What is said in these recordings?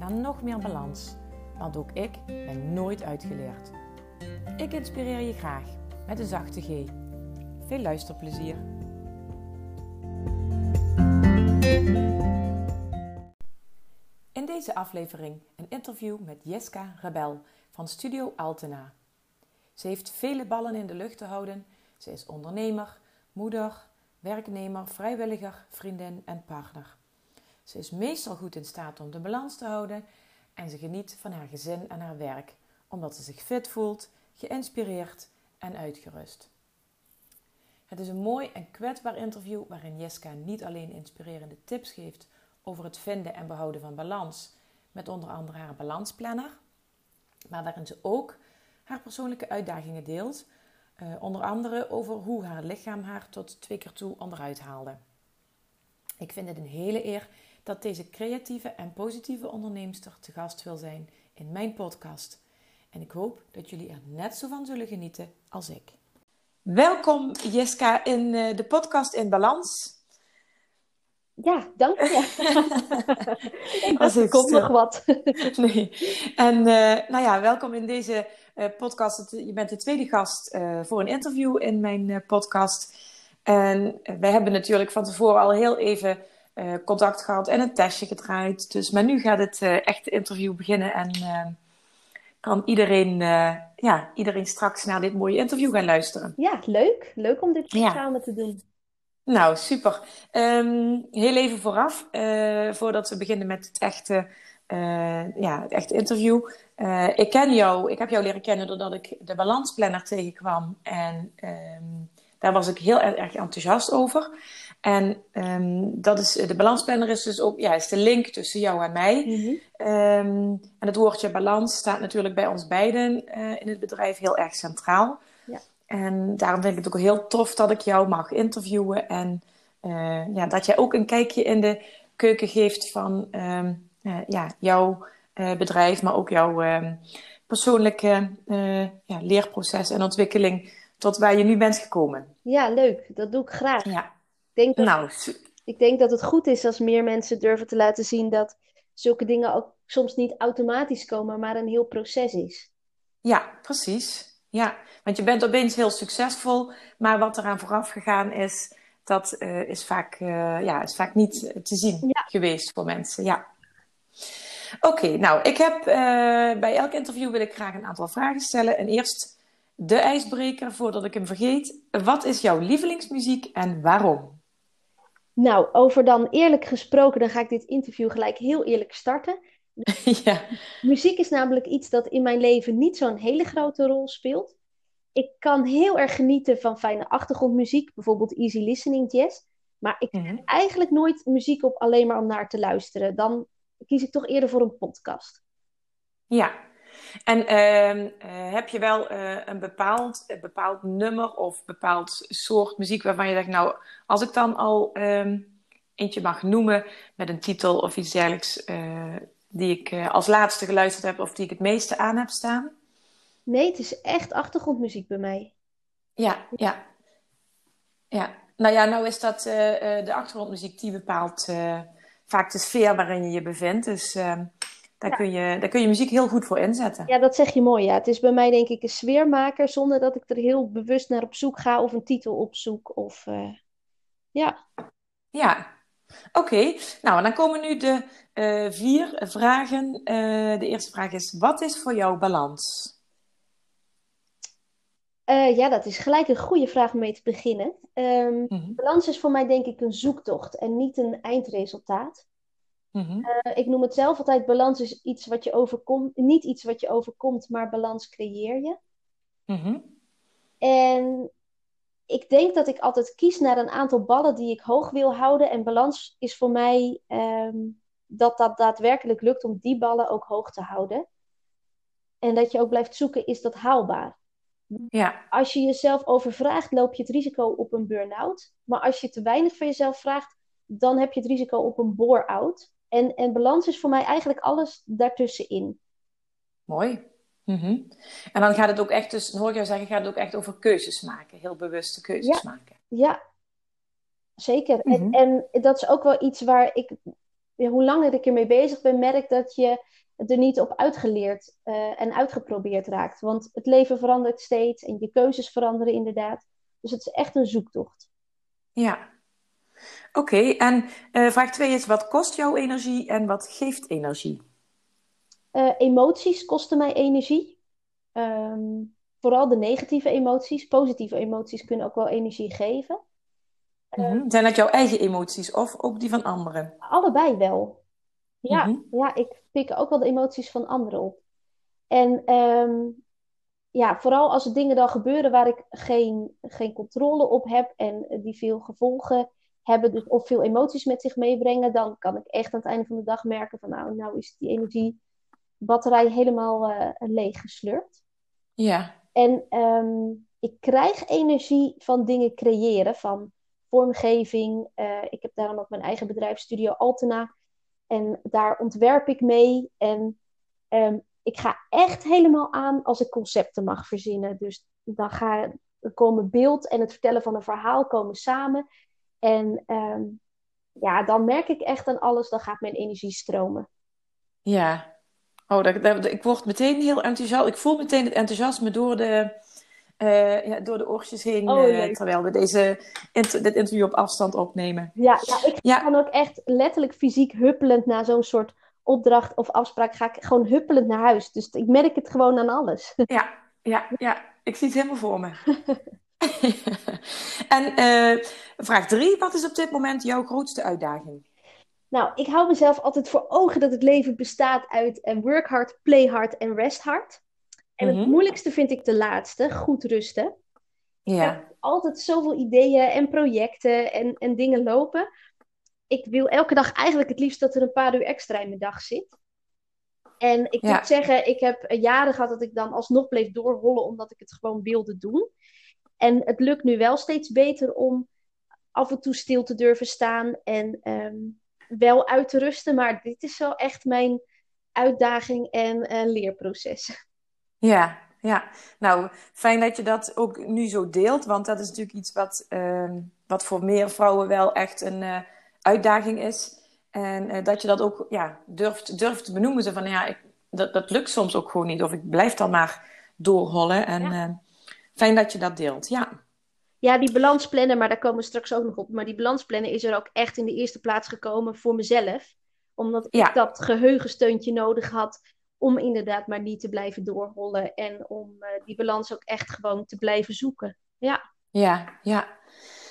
naar nog meer balans. Want ook ik ben nooit uitgeleerd. Ik inspireer je graag met een zachte G. Veel luisterplezier. In deze aflevering een interview met Jeska Rebel van Studio Altena. Ze heeft vele ballen in de lucht te houden. Ze is ondernemer, moeder, werknemer, vrijwilliger, vriendin en partner. Ze is meestal goed in staat om de balans te houden en ze geniet van haar gezin en haar werk, omdat ze zich fit voelt, geïnspireerd en uitgerust. Het is een mooi en kwetsbaar interview waarin Jeska niet alleen inspirerende tips geeft over het vinden en behouden van balans, met onder andere haar balansplanner, maar waarin ze ook haar persoonlijke uitdagingen deelt, eh, onder andere over hoe haar lichaam haar tot twee keer toe onderuit haalde. Ik vind het een hele eer dat deze creatieve en positieve onderneemster te gast wil zijn in mijn podcast. En ik hoop dat jullie er net zo van zullen genieten als ik. Welkom Jeska in uh, de podcast In Balans. Ja, dank je. ik er komt nog wat. nee. En uh, nou ja, welkom in deze uh, podcast. Je bent de tweede gast voor een interview in mijn podcast. En wij hebben natuurlijk van tevoren al heel even uh, contact gehad en een testje gedraaid. Dus, maar nu gaat het uh, echte interview beginnen en uh, kan iedereen, ja, iedereen straks naar dit mooie interview gaan luisteren. Ja, leuk. Leuk om dit ja. samen te doen. Nou, super. Um, heel even vooraf, voordat we beginnen met het echte, ja, het echte interview. ik ken jou, ik heb jou leren kennen doordat ik de balansplanner tegenkwam. En um, daar was ik heel erg enthousiast over. En um, dat is, de balansplanner is dus ook ja, is de link tussen jou en mij. Mm -hmm. um, en het woordje balans staat natuurlijk bij ons beiden uh, in het bedrijf heel erg centraal. Ja. En daarom vind ik het ook heel tof dat ik jou mag interviewen. En uh, ja, dat jij ook een kijkje in de keuken geeft van um, uh, ja, jouw bedrijf, maar ook jouw persoonlijke ja, leerproces en ontwikkeling tot waar je nu bent gekomen. Ja, leuk. Dat doe ik graag. Ja denk dat, nou, ik denk dat het goed is als meer mensen durven te laten zien dat zulke dingen ook soms niet automatisch komen, maar een heel proces is. Ja, precies. Ja, want je bent opeens heel succesvol, maar wat eraan vooraf gegaan is, dat uh, is, vaak, uh, ja, is vaak niet te zien ja. geweest voor mensen. Ja. Oké, okay, nou, ik heb uh, bij elk interview wil ik graag een aantal vragen stellen. En eerst de ijsbreker, voordat ik hem vergeet. Wat is jouw lievelingsmuziek en waarom? Nou, over dan eerlijk gesproken, dan ga ik dit interview gelijk heel eerlijk starten. ja. Muziek is namelijk iets dat in mijn leven niet zo'n hele grote rol speelt. Ik kan heel erg genieten van fijne achtergrondmuziek, bijvoorbeeld easy listening jazz. Maar ik mm -hmm. eigenlijk nooit muziek op alleen maar om naar te luisteren. Dan kies ik toch eerder voor een podcast. Ja, en uh, uh, heb je wel uh, een bepaald, een bepaald nummer of bepaald soort muziek waarvan je zegt, nou, als ik dan al um, eentje mag noemen met een titel of iets dergelijks, uh, die ik als laatste geluisterd heb of die ik het meeste aan heb staan? Nee, het is echt achtergrondmuziek bij mij. Ja, ja. Ja, nou ja, nou is dat de achtergrondmuziek die bepaalt vaak de sfeer waarin je je bevindt. Dus ehm, daar, kun je, daar kun je muziek heel goed voor inzetten. Ja, dat zeg je mooi. Ja. Het is bij mij denk ik een sfeermaker zonder dat ik er heel bewust naar op zoek ga of een titel opzoek. Of, uh, ja. Ja, oké. Nou, dan komen nu de uh, vier vragen. Uh, de eerste vraag is, wat is voor jou balans? ja, dat is gelijk een goede vraag om mee te beginnen. Um, mm -hmm. Balans is voor mij denk ik een zoektocht en niet een eindresultaat. Mm-hmm. Uh, ik noem het zelf altijd: balans is iets wat je overkomt, niet iets wat je overkomt, maar balans creëer je. Mm-hmm. En ik denk dat ik altijd kies naar een aantal ballen die ik hoog wil houden. En balans is voor mij um, dat dat daadwerkelijk lukt om die ballen ook hoog te houden. En dat je ook blijft zoeken, is dat haalbaar? Ja. Als je jezelf overvraagt, loop je het risico op een burn-out. Maar als je te weinig van jezelf vraagt, dan heb je het risico op een bore-out. En, en balans is voor mij eigenlijk alles daartussenin. Mooi. Mhm. En dan gaat het ook echt, dus hoor ik jou zeggen, gaat het ook echt over keuzes maken. Heel bewuste keuzes maken. Ja, zeker. en, mhm. en dat is ook wel iets waar ik, hoe langer ik ermee bezig ben, merk dat je er niet op uitgeleerd uh, en uitgeprobeerd raakt. Want het leven verandert steeds en je keuzes veranderen inderdaad. Dus het is echt een zoektocht. Ja. Oké, en uh, vraag 2 is: wat kost jouw energie en wat geeft energie? Uh, emoties kosten mij energie. Um, vooral de negatieve emoties. Positieve emoties kunnen ook wel energie geven. Mm Zijn dat jouw eigen emoties of ook die van anderen? Allebei wel. Ja, mhm. ja, ik pik ook wel de emoties van anderen op. En um, ja, vooral als er dingen dan gebeuren waar ik geen, geen controle op heb en die veel gevolgen hebben, dus, of veel emoties met zich meebrengen, dan kan ik echt aan het einde van de dag merken van nou, nou is die energiebatterij helemaal uh, leeg geslurpt. Ja. En um, ik krijg energie van dingen creëren, van vormgeving. Uh, ik heb daarom ook mijn eigen bedrijf Studio Altena. En daar ontwerp ik mee. En um, ik ga echt helemaal aan als ik concepten mag verzinnen. Dus dan, ga, komen beeld en het vertellen van een verhaal komen samen. En um, ja, dan merk ik echt aan alles, dan gaat mijn energie stromen. Ja, oh, dat, dat, ik word meteen heel enthousiast. Ik voel meteen het enthousiasme door de, uh, ja, door de oortjes heen, oh, uh, terwijl we deze inter dit interview op afstand opnemen. Ja, ja ik ja. kan ook echt letterlijk fysiek huppelend naar zo'n soort opdracht of afspraak ga ik gewoon huppelend naar huis. Dus ik merk het gewoon aan alles. Ja, ja, ja. ik zie het helemaal voor me. en uh, vraag drie, wat is op dit moment jouw grootste uitdaging? Nou, ik hou mezelf altijd voor ogen dat het leven bestaat uit work hard, play hard en rest hard. En het mhm. moeilijkste vind ik de laatste, goed rusten. Ja. Ik heb altijd zoveel ideeën en projecten en, en dingen lopen. Ik wil elke dag eigenlijk het liefst dat er een paar uur extra in mijn dag zit. En ik moet zeggen, ik heb jaren gehad dat ik dan alsnog bleef doorrollen omdat ik het gewoon wilde doen. En het lukt nu wel steeds beter om af en toe stil te durven staan en ehm, wel uit te rusten. Maar dit is wel echt mijn uitdaging en uh, leerproces. Ja, ja. Nou, fijn dat je dat ook nu zo deelt, want dat is natuurlijk iets wat, ehm, wat voor meer vrouwen wel echt een uh, uitdaging is. En uh, dat je dat ook ja, durft, durft te benoemen. Zo van, ja, ik, dat, dat lukt soms ook gewoon niet. Of ik blijf dan maar doorrollen. En ja. Fijn dat je dat deelt, ja. Ja, die balansplannen, maar daar komen we straks ook nog op. Maar die balansplannen is er ook echt in de eerste plaats gekomen voor mezelf. Omdat ik dat geheugensteuntje nodig had om inderdaad maar niet te blijven doorrollen en om uh, die balans ook echt gewoon te blijven zoeken. Ja, ja, ja.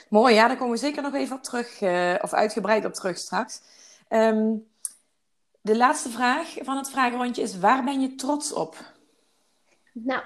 Mooi, ja, daar komen we zeker nog even op terug, uh, of uitgebreid op terug straks. Um, de laatste vraag van het vragenrondje is: waar ben je trots op? Nou,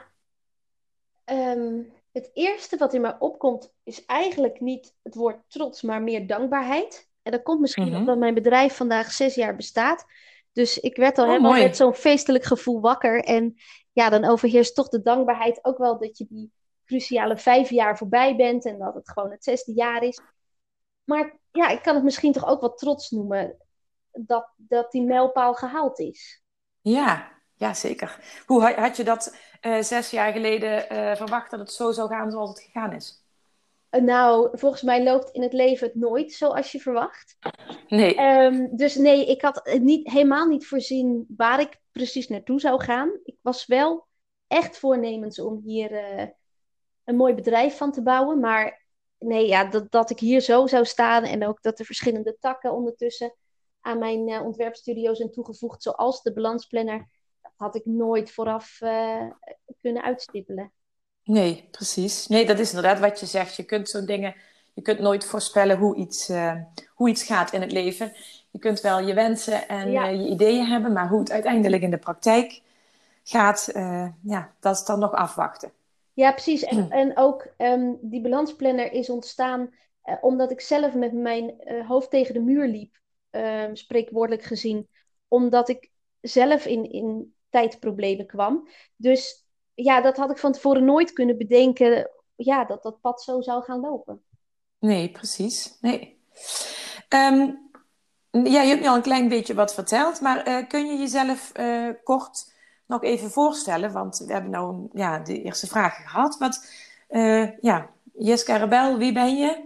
um, het eerste wat in mij opkomt is eigenlijk niet het woord trots, maar meer dankbaarheid. En dat komt misschien -hmm. omdat mijn bedrijf vandaag zes jaar bestaat. Dus ik werd al oh, helemaal met zo'n feestelijk gevoel wakker. En ja, dan overheerst toch de dankbaarheid ook wel dat je die cruciale vijf jaar voorbij bent en dat het gewoon het zesde jaar is. Maar ja, ik kan het misschien toch ook wat trots noemen dat, dat die mijlpaal gehaald is. Ja, ja, zeker. Hoe had je dat uh, zes jaar geleden uh, verwacht dat het zo zou gaan zoals het gegaan is? Nou, volgens mij loopt in het leven het nooit zoals je verwacht. Nee. Um, dus nee, ik had niet, helemaal niet voorzien waar ik precies naartoe zou gaan. Ik was wel echt voornemens om hier uh, een mooi bedrijf van te bouwen. Maar nee, ja, dat, dat ik hier zo zou staan en ook dat er verschillende takken ondertussen aan mijn uh, ontwerpstudio zijn toegevoegd, zoals de balansplanner, had ik nooit vooraf uh, kunnen uitstippelen. Nee, precies. Nee, dat is inderdaad wat je zegt. Je kunt zo'n dingen, je kunt nooit voorspellen hoe iets, uh, hoe iets gaat in het leven. Je kunt wel je wensen en ja. uh, je ideeën hebben, maar hoe het uiteindelijk in de praktijk gaat, ja, dat is dan nog afwachten. Ja, precies. En, en ook um, die balansplanner is ontstaan omdat ik zelf met mijn hoofd tegen de muur liep um, spreekwoordelijk gezien, omdat ik zelf in, in tijdproblemen kwam. Dus ja, dat had ik van tevoren nooit kunnen bedenken, ja, dat dat pad zo zou gaan lopen. Nee, precies. Nee. Um, ja, je hebt nu al een klein beetje wat verteld, maar uh, kun je jezelf uh, kort nog even voorstellen? Want we hebben nou ja, de eerste vraag gehad. Wat, uh, ja, Jeska Rebel, wie ben je?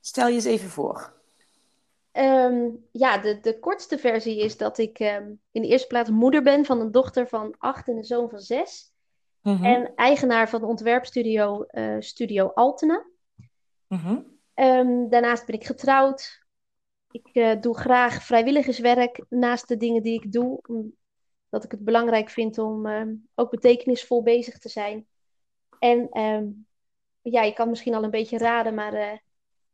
Stel je eens even voor. Um, ja, de, de kortste versie is dat ik um, in de eerste plaats moeder ben van een dochter van acht en een zoon van zes. Mm -hmm. En eigenaar van de ontwerpstudio uh, Studio Altena. Mm -hmm. um, daarnaast ben ik getrouwd. Ik uh, doe graag vrijwilligerswerk naast de dingen die ik doe. Omdat ik het belangrijk vind om ook betekenisvol bezig te zijn. En ja, je kan misschien al een beetje raden, maar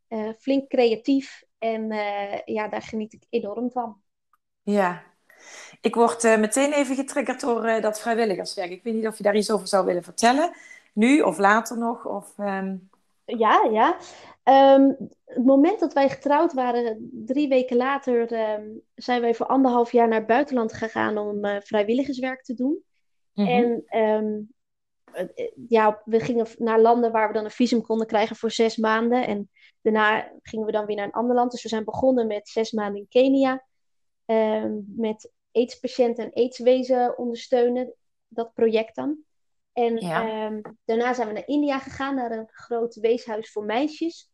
uh, flink creatief. En uh, ja, daar geniet ik enorm van. Ja, ik word uh, meteen even getriggerd door dat vrijwilligerswerk. Ik weet niet of je daar iets over zou willen vertellen. Nu of later nog? Of, um... Ja, ja. Um, het moment dat wij getrouwd waren, drie weken later, um, zijn wij voor anderhalf jaar naar het buitenland gegaan om vrijwilligerswerk te doen. Mm -hmm. En ja, we gingen naar landen waar we dan een visum konden krijgen voor zes maanden. En daarna gingen we dan weer naar een ander land. Dus we zijn begonnen met zes maanden in Kenia. Uh, met AIDS-patiënten en AIDS-wezen ondersteunen. Dat project dan. En ja. um, daarna zijn we naar India gegaan, naar een groot weeshuis voor meisjes.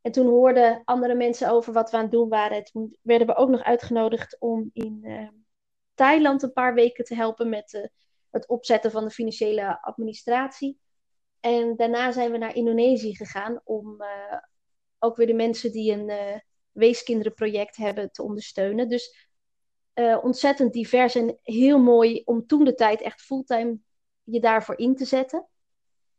En toen hoorden andere mensen over wat we aan het doen waren. Toen werden we ook nog uitgenodigd om in uh, Thailand een paar weken te helpen met uh, het opzetten van de financiële administratie. En daarna zijn we naar Indonesië gegaan om uh, ook weer de mensen die een uh, weeskinderenproject hebben te ondersteunen. Dus uh, ontzettend divers en heel mooi om toen de tijd echt fulltime je daarvoor in te zetten.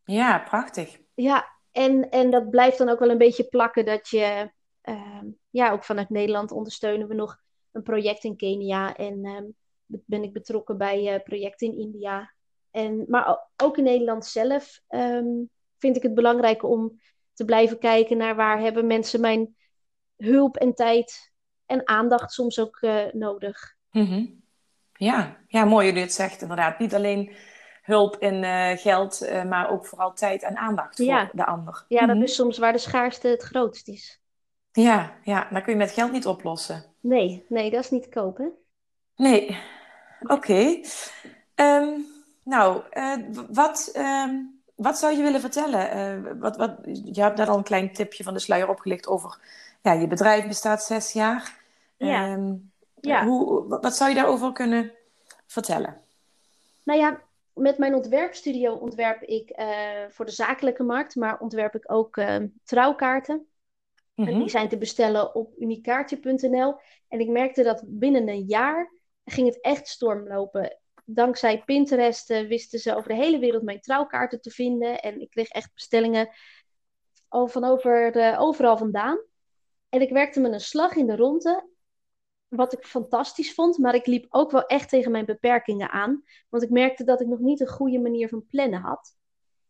Ja, prachtig. Ja, en, en dat blijft dan ook wel een beetje plakken dat je, uh, ja, ook vanuit Nederland ondersteunen we nog een project in Kenia en um, ben ik betrokken bij uh, projecten in India. En, maar ook in Nederland zelf um, vind ik het belangrijk om te blijven kijken naar waar hebben mensen mijn hulp en tijd en aandacht soms ook uh, nodig. Mm -hmm. Ja. ja, mooi dat je dit zegt inderdaad. Niet alleen hulp in uh, geld, uh, maar ook vooral tijd en aandacht voor ja. de ander. Ja, mm -hmm. dat is soms waar de schaarste het grootst is. Ja, ja, dat kun je met geld niet oplossen. Nee, nee, dat is niet te kopen. Nee, oké. Okay. Um, nou, wat... Um, wat zou je willen vertellen? Uh, wat, wat, je hebt net al een klein tipje van de sluier opgelicht over... Ja, je bedrijf bestaat zes jaar. Ja. Um, ja. Hoe, wat zou je daarover kunnen vertellen? Nou ja, met mijn ontwerpstudio ontwerp ik uh, voor de zakelijke markt... maar ontwerp ik ook uh, trouwkaarten. Mm -hmm. Die zijn te bestellen op uniekaartje.nl. En ik merkte dat binnen een jaar ging het echt stormlopen dankzij Pinterest uh, wisten ze over de hele wereld mijn trouwkaarten te vinden. En ik kreeg echt bestellingen van over de, overal vandaan. En ik werkte met een slag in de ronde. Wat ik fantastisch vond, maar ik liep ook wel echt tegen mijn beperkingen aan. Want ik merkte dat ik nog niet een goede manier van plannen had.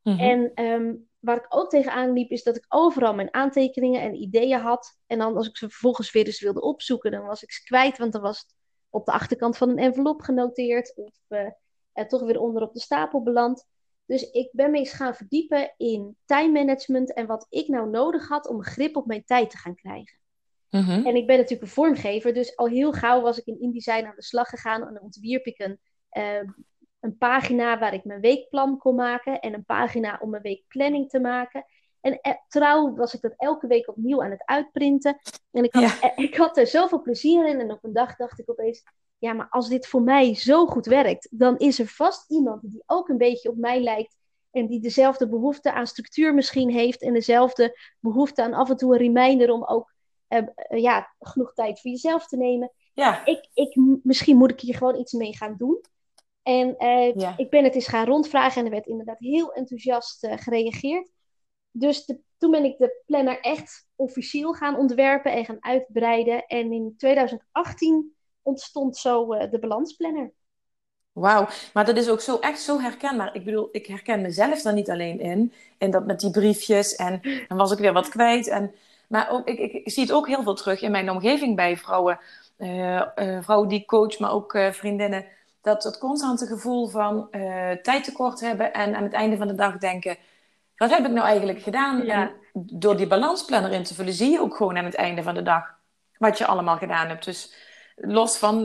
Mm -hmm. En um, waar ik ook tegenaan liep, is dat ik overal mijn aantekeningen en ideeën had. En dan als ik ze vervolgens weer eens wilde opzoeken, dan was ik ze kwijt, want dan was het op de achterkant van een envelop genoteerd of uh, er toch weer onder op de stapel beland. Dus ik ben me eens gaan verdiepen in time management en wat ik nou nodig had om grip op mijn tijd te gaan krijgen. Mm -hmm. En ik ben natuurlijk een vormgever, dus al heel gauw was ik in InDesign aan de slag gegaan en ontwierp ik een, uh, een pagina waar ik mijn weekplan kon maken en een pagina om mijn weekplanning te maken. En eh, trouw was ik dat elke week opnieuw aan het uitprinten. En ik had, ja. eh, ik had er zoveel plezier in. En op een dag dacht ik opeens: ja, maar als dit voor mij zo goed werkt, dan is er vast iemand die ook een beetje op mij lijkt. En die dezelfde behoefte aan structuur misschien heeft. En dezelfde behoefte aan af en toe een reminder om ook eh, ja, genoeg tijd voor jezelf te nemen. Ja. Ik, ik, misschien moet ik hier gewoon iets mee gaan doen. En ja. ik ben het eens gaan rondvragen en er werd inderdaad heel enthousiast uh, gereageerd. Dus toen ben ik de planner echt officieel gaan ontwerpen en gaan uitbreiden. En in 2018 ontstond zo uh, de balansplanner. Wauw, maar dat is ook zo echt zo herkenbaar. Ik bedoel, ik herken mezelf daar niet alleen in. En dat met die briefjes en dan was ik weer wat kwijt. En Maar ook, ik, ik, zie het ook heel veel terug in mijn omgeving bij vrouwen. Uh, vrouwen die coach, maar ook vriendinnen. Dat het constante gevoel van tijd tekort hebben en aan het einde van de dag denken: wat heb ik nou eigenlijk gedaan? En door die balansplanner in te vullen, zie je ook gewoon aan het einde van de dag wat je allemaal gedaan hebt. Dus los van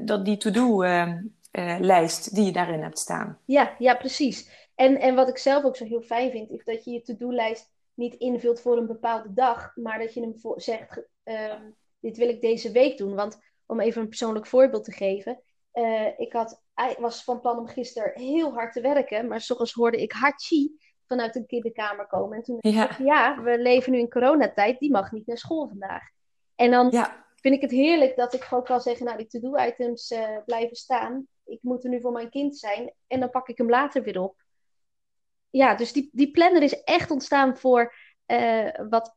dat die to-do-lijst die je daarin hebt staan. Ja, ja precies. En, en wat ik zelf ook zo heel fijn vind, is dat je je to-do-lijst niet invult voor een bepaalde dag, maar dat je hem voor, zegt, ehm, dit wil ik deze week doen. Want om even een persoonlijk voorbeeld te geven, ik had, was van plan om gisteren heel hard te werken, maar s hoorde ik Hachi vanuit de kinderkamer komen. En toen ja. dacht ik, ja, we leven nu in coronatijd, die mag niet naar school vandaag. En dan ja. vind ik het heerlijk dat ik gewoon kan zeggen, nou, die to-do-items uh, blijven staan. Ik moet er nu voor mijn kind zijn en dan pak ik hem later weer op ja, dus die, die planner is echt ontstaan voor uh, wat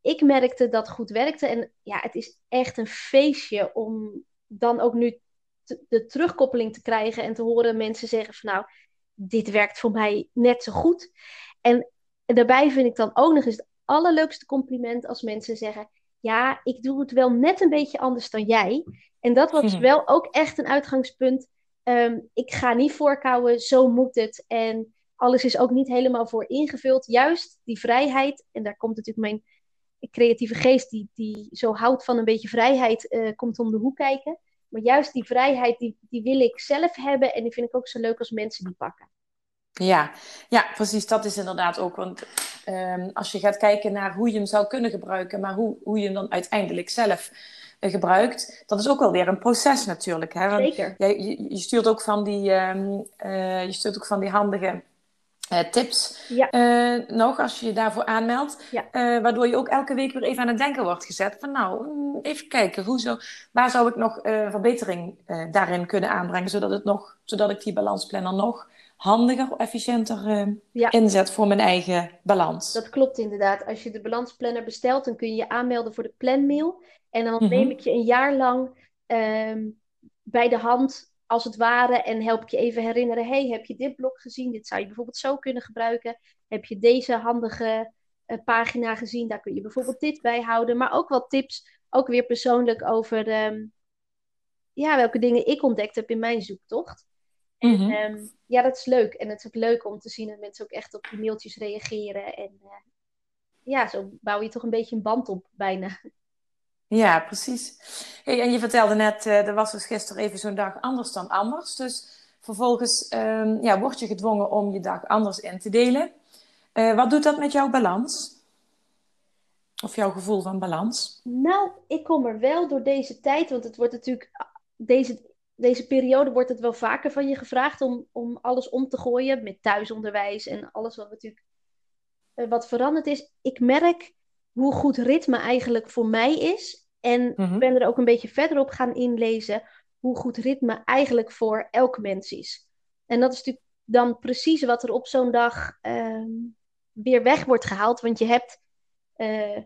ik merkte dat goed werkte. En ja, het is echt een feestje om dan ook nu de terugkoppeling te krijgen en te horen mensen zeggen van nou, dit werkt voor mij net zo goed. En daarbij vind ik dan ook nog eens het allerleukste compliment als mensen zeggen, ja, ik doe het wel net een beetje anders dan jij. En dat was wel ook echt een uitgangspunt. Um, ik ga niet voorkouwen, zo moet het. En alles is ook niet helemaal voor ingevuld. Juist die vrijheid, en daar komt natuurlijk mijn creatieve geest, die, die zo houdt van een beetje vrijheid, uh, komt om de hoek kijken. Maar juist die vrijheid, die, die wil ik zelf hebben en die vind ik ook zo leuk als mensen die pakken. Ja, ja, precies. Dat is inderdaad ook. Want um, als je gaat kijken naar hoe je hem zou kunnen gebruiken, maar hoe, hoe je hem dan uiteindelijk zelf uh, gebruikt, dat is ook wel weer een proces natuurlijk. Hè? Want Zeker. Je, je, stuurt ook van die, um, uh, je stuurt ook van die handige uh, tips uh, nog als je je daarvoor aanmeldt. Ja. Uh, waardoor je ook elke week weer even aan het denken wordt gezet. Van nou, even kijken, hoe zo, waar zou ik nog verbetering daarin kunnen aanbrengen. Zodat, het nog, zodat ik die balansplanner nog handiger, efficiënter ja. inzet voor mijn eigen balans. Dat klopt inderdaad. Als je de balansplanner bestelt, dan kun je je aanmelden voor de planmail. En dan mm neem ik je een jaar lang ehm, bij de hand als het ware en help ik je even herinneren, hey, heb je dit blok gezien? Dit zou je bijvoorbeeld zo kunnen gebruiken. Heb je deze handige uh, pagina gezien? Daar kun je bijvoorbeeld dit bij houden. Maar ook wat tips, ook weer persoonlijk over um, ja, welke dingen ik ontdekt heb in mijn zoektocht. En mhm. ehm, ja, dat is leuk. En het is ook leuk om te zien dat mensen ook echt op die mailtjes reageren. En uh, ja, zo bouw je toch een beetje een band op bijna. Ja, precies. Hey, en je vertelde net, uh, er was dus gisteren even zo'n dag anders dan anders. Dus vervolgens um, ja, word je gedwongen om je dag anders in te delen. Uh, wat doet dat met jouw balans? Of jouw gevoel van balans? Nou, ik kom er wel door deze tijd, want het wordt natuurlijk, deze, deze periode wordt het wel vaker van je gevraagd om, om alles om te gooien met thuisonderwijs en alles wat natuurlijk uh, wat veranderd is. Ik merk hoe goed ritme eigenlijk voor mij is. En mm ben er ook een beetje verder op gaan inlezen hoe goed ritme eigenlijk voor elk mens is. En dat is natuurlijk dan precies wat er op zo'n dag ehm, weer weg wordt gehaald. Want je hebt, uh,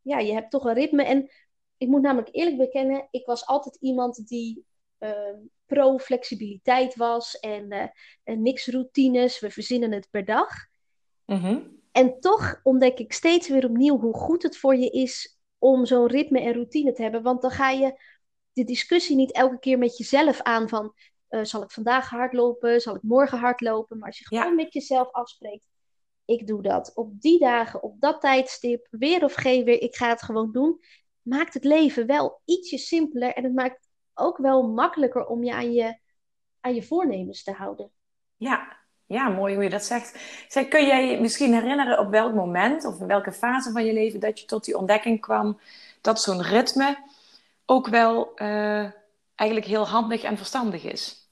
ja, je hebt toch een ritme. En ik moet namelijk eerlijk bekennen, ik was altijd iemand die uh, pro-flexibiliteit was en, uh, en niks routines. We verzinnen het per dag. Mm en toch ontdek ik steeds weer opnieuw hoe goed het voor je is om zo'n ritme en routine te hebben. Want dan ga je de discussie niet elke keer met jezelf aan van... Uh, zal ik vandaag hardlopen? Zal ik morgen hardlopen? Maar als je gewoon met jezelf afspreekt... ik doe dat op die dagen, op dat tijdstip, weer of geen weer, ik ga het gewoon doen... maakt het leven wel ietsje simpeler en het maakt ook wel makkelijker om je aan je, aan je voornemens te houden. Ja, ja, mooi hoe je dat zegt. Zeg, kun jij je misschien herinneren op welk moment of in welke fase van je leven dat je tot die ontdekking kwam dat zo'n ritme ook wel uh, eigenlijk heel handig en verstandig is?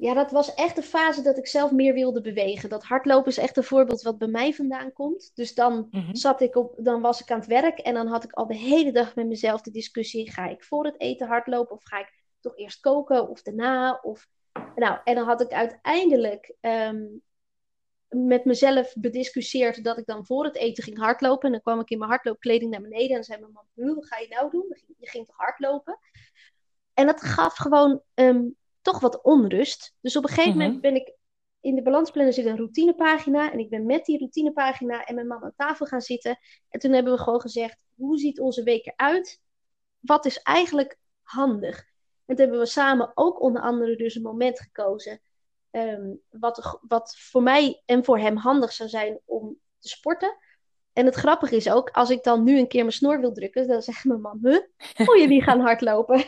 Ja, dat was echt de fase dat ik zelf meer wilde bewegen. Dat hardlopen is echt een voorbeeld wat bij mij vandaan komt. Dus dan, mhm. zat ik op, dan was ik aan het werk en dan had ik al de hele dag met mezelf de discussie: ga ik voor het eten hardlopen of ga ik toch eerst koken of daarna? Of, nou, en dan had ik uiteindelijk um, met mezelf bediscussieerd dat ik dan voor het eten ging hardlopen. En dan kwam ik in mijn hardloopkleding naar beneden en zei mijn man, wat ga je nou doen? Je ging toch hardlopen? En dat gaf gewoon um, toch wat onrust. Dus op een gegeven moment mhm. ben ik in de balansplanner zit een routinepagina. En ik ben met die routinepagina en mijn man aan tafel gaan zitten. En toen hebben we gewoon gezegd, hoe ziet onze week eruit? Wat is eigenlijk handig? En toen hebben we samen ook onder andere dus een moment gekozen. Ehm, wat, wat voor mij en voor hem handig zou zijn om te sporten. En het grappige is ook, als ik dan nu een keer mijn snor wil drukken, dan zegt mijn man, huh? Oh, jullie gaan hardlopen.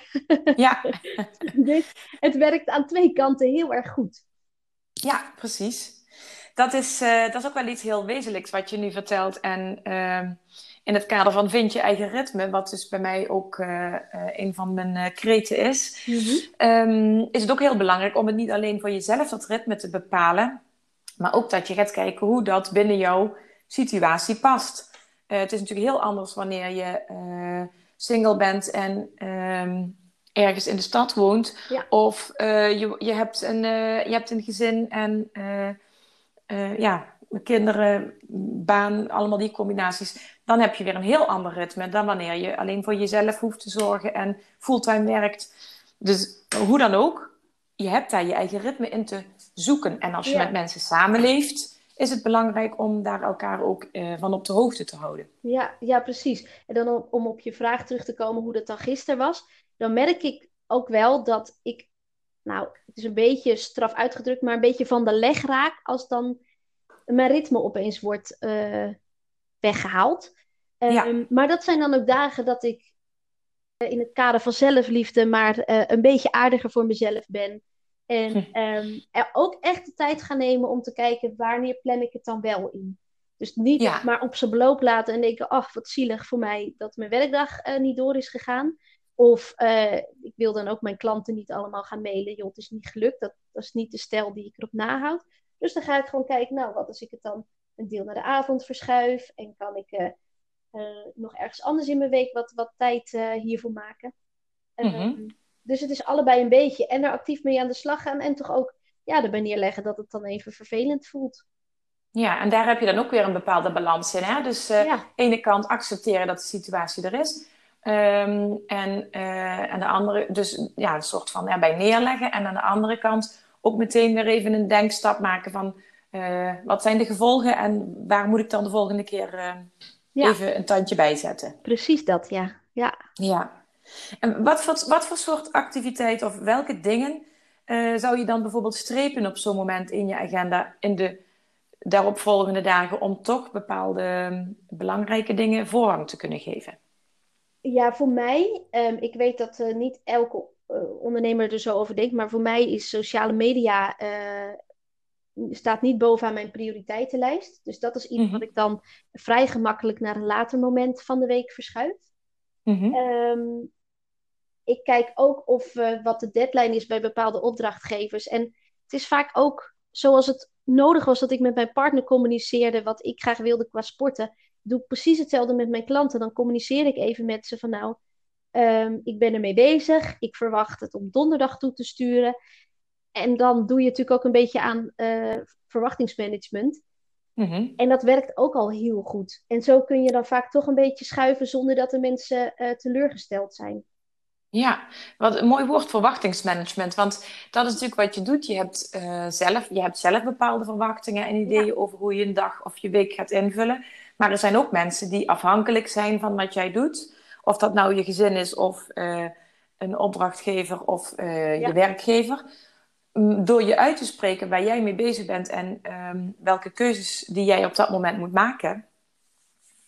Ja. dus het werkt aan twee kanten heel erg goed. Ja, precies. Dat is, uh, dat is ook wel iets heel wezenlijks wat je nu vertelt. En uh, in het kader van vind je eigen ritme, wat dus bij mij ook uh, een van mijn kreten is, mm -hmm. is het ook heel belangrijk om het niet alleen voor jezelf dat ritme te bepalen, maar ook dat je gaat kijken hoe dat binnen jouw situatie past. het is natuurlijk heel anders wanneer je single bent en ehm, ergens in de stad woont. Of uh, je, je, hebt een, uh, je hebt een gezin en uh, ja, kinderen, baan, allemaal die combinaties. Dan heb je weer een heel ander ritme dan wanneer je alleen voor jezelf hoeft te zorgen en fulltime werkt. Dus hoe dan ook, je hebt daar je eigen ritme in te zoeken. En als je met mensen samenleeft, is het belangrijk om daar elkaar ook van op de hoogte te houden. Ja, ja precies. En dan om, om op je vraag terug te komen hoe dat dan gisteren was dan merk ik ook wel dat ik, nou, het is een beetje straf uitgedrukt, maar een beetje van de leg raak als dan mijn ritme opeens wordt uh, weggehaald. Ehm, maar dat zijn dan ook dagen dat ik uh, in het kader van zelfliefde maar uh, een beetje aardiger voor mezelf ben. En hm. um, er ook echt de tijd gaan nemen om te kijken wanneer plan ik het dan wel in. Dus niet maar op zijn beloop laten en denken, ach, wat zielig voor mij dat mijn werkdag niet door is gegaan. Of ik wil dan ook mijn klanten niet allemaal gaan mailen. Joh, het is niet gelukt. Dat, dat is niet de stijl die ik erop nahoud. Dus dan ga ik gewoon kijken, nou, wat als ik het dan een deel naar de avond verschuif? En kan ik nog ergens anders in mijn week wat, wat tijd hiervoor maken? Mm dus het is allebei een beetje. En er actief mee aan de slag gaan. En toch ook ja, erbij neerleggen dat het dan even vervelend voelt. Ja, en daar heb je dan ook weer een bepaalde balans in. Hè? Dus aan de ene kant accepteren dat de situatie er is. Um, en uh, aan de andere, dus ja, een soort van erbij neerleggen. En aan de andere kant ook meteen weer even een denkstap maken van uh, wat zijn de gevolgen en waar moet ik dan de volgende keer ja. even een tandje bij zetten. Precies dat, ja. Ja. ja. En wat voor, wat voor soort activiteit of welke dingen zou je dan bijvoorbeeld strepen op zo'n moment in je agenda in de daaropvolgende dagen om toch bepaalde belangrijke dingen voorrang te kunnen geven? Ja, voor mij, um, ik weet dat uh, niet elke uh, ondernemer er zo over denkt, maar voor mij is sociale media staat niet bovenaan mijn prioriteitenlijst. Dus dat is iets mm -hmm. wat ik dan vrij gemakkelijk naar een later moment van de week verschuif. Mm -hmm. um, ik kijk ook of wat de deadline is bij bepaalde opdrachtgevers. En het is vaak ook zoals het nodig was dat ik met mijn partner communiceerde wat ik graag wilde qua sporten doe ik precies hetzelfde met mijn klanten. Dan communiceer ik even met ze van nou, um, ik ben ermee bezig. Ik verwacht het om donderdag toe te sturen. En dan doe je natuurlijk ook een beetje aan uh, verwachtingsmanagement. Mm-hmm. En dat werkt ook al heel goed. En zo kun je dan vaak toch een beetje schuiven zonder dat de mensen uh, teleurgesteld zijn. Ja, wat een mooi woord verwachtingsmanagement. Want dat is natuurlijk wat je doet. Je hebt, uh, zelf, je hebt zelf bepaalde verwachtingen en ideeën ja. over hoe je een dag of je week gaat invullen. Maar er zijn ook mensen die afhankelijk zijn van wat jij doet. Of dat nou je gezin is of uh, een opdrachtgever of uh, ja. je werkgever. Door je uit te spreken waar jij mee bezig bent en um, welke keuzes die jij op dat moment moet maken,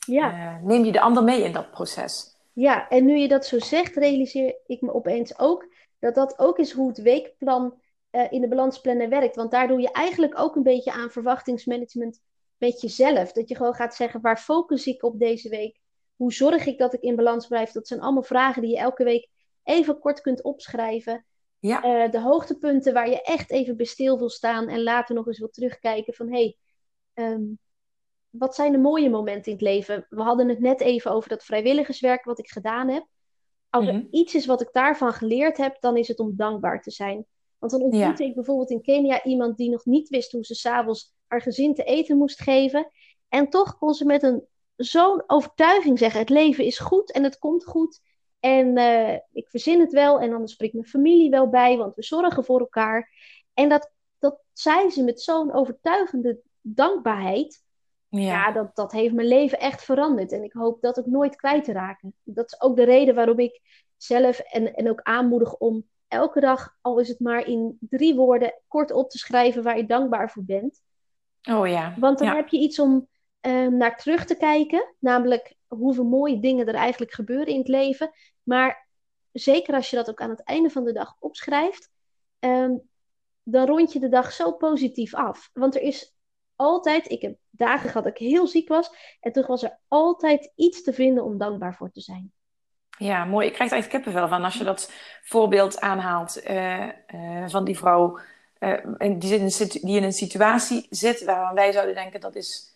ja. uh, neem je de ander mee in dat proces. Ja, en nu je dat zo zegt, realiseer ik me opeens ook dat dat ook is hoe het weekplan in de balansplannen werkt. Want daar doe je eigenlijk ook een beetje aan verwachtingsmanagement met jezelf. Dat je gewoon gaat zeggen, waar focus ik op deze week? Hoe zorg ik dat ik in balans blijf? Dat zijn allemaal vragen die je elke week even kort kunt opschrijven. Ja. Uh, de hoogtepunten waar je echt even bij stil wil staan en later nog eens wil terugkijken van hé, hey, um, wat zijn de mooie momenten in het leven? We hadden het net even over dat vrijwilligerswerk wat ik gedaan heb. Als er mhm. iets is wat ik daarvan geleerd heb, dan is het om dankbaar te zijn. Want dan ontmoette ja. ik bijvoorbeeld in Kenia iemand die nog niet wist hoe ze s'avonds haar gezin te eten moest geven. En toch kon ze met een zo'n overtuiging zeggen: het leven is goed en het komt goed. En uh, ik verzin het wel en dan spreekt mijn familie wel bij, want we zorgen voor elkaar. En dat, dat zei ze met zo'n overtuigende dankbaarheid. Ja, ja dat, dat heeft mijn leven echt veranderd. En ik hoop dat ook nooit kwijt te raken. Dat is ook de reden waarom ik zelf en, en ook aanmoedig om elke dag, al is het maar in drie woorden, kort op te schrijven waar je dankbaar voor bent. Oh ja. Want dan heb je iets om uh, naar terug te kijken. Namelijk hoeveel mooie dingen er eigenlijk gebeuren in het leven. Maar zeker als je dat ook aan het einde van de dag opschrijft, um, dan rond je de dag zo positief af. Want er is altijd, ik heb dagen gehad dat ik heel ziek was, en toch was er altijd iets te vinden om dankbaar voor te zijn. Ja, mooi. Ik krijg er echt kippenvel van als je dat voorbeeld aanhaalt uh, uh, van die vrouw uh, die, in een, die in een situatie zit waarvan wij zouden denken dat is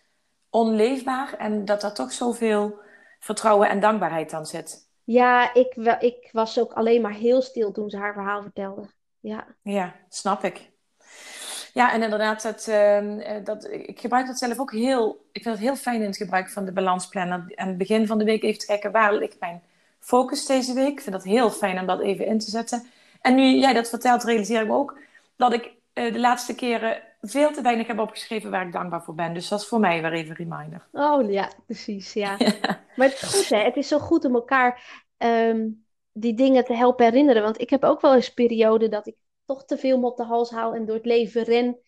onleefbaar en dat er toch zoveel vertrouwen en dankbaarheid dan zit. Ja, ik, ik was ook alleen maar heel stil toen ze haar verhaal vertelde. Ja, ja snap ik. Ja, en inderdaad, dat, uh, dat, ik gebruik dat zelf ook heel... Ik vind het heel fijn in het gebruik van de balansplanner. Aan het begin van de week even te kijken waar ligt mijn focus deze week. Ik vind dat heel fijn om dat even in te zetten. En nu jij dat vertelt, realiseer ik me ook dat ik uh, de laatste keren veel te weinig heb opgeschreven waar ik dankbaar voor ben. Dus dat is voor mij weer even een reminder. Oh ja, precies. Ja. Maar het is goed, hè? Het is zo goed om elkaar um, die dingen te helpen herinneren. Want ik heb ook wel eens perioden dat ik toch te veel me op de hals haal en door het leven ren.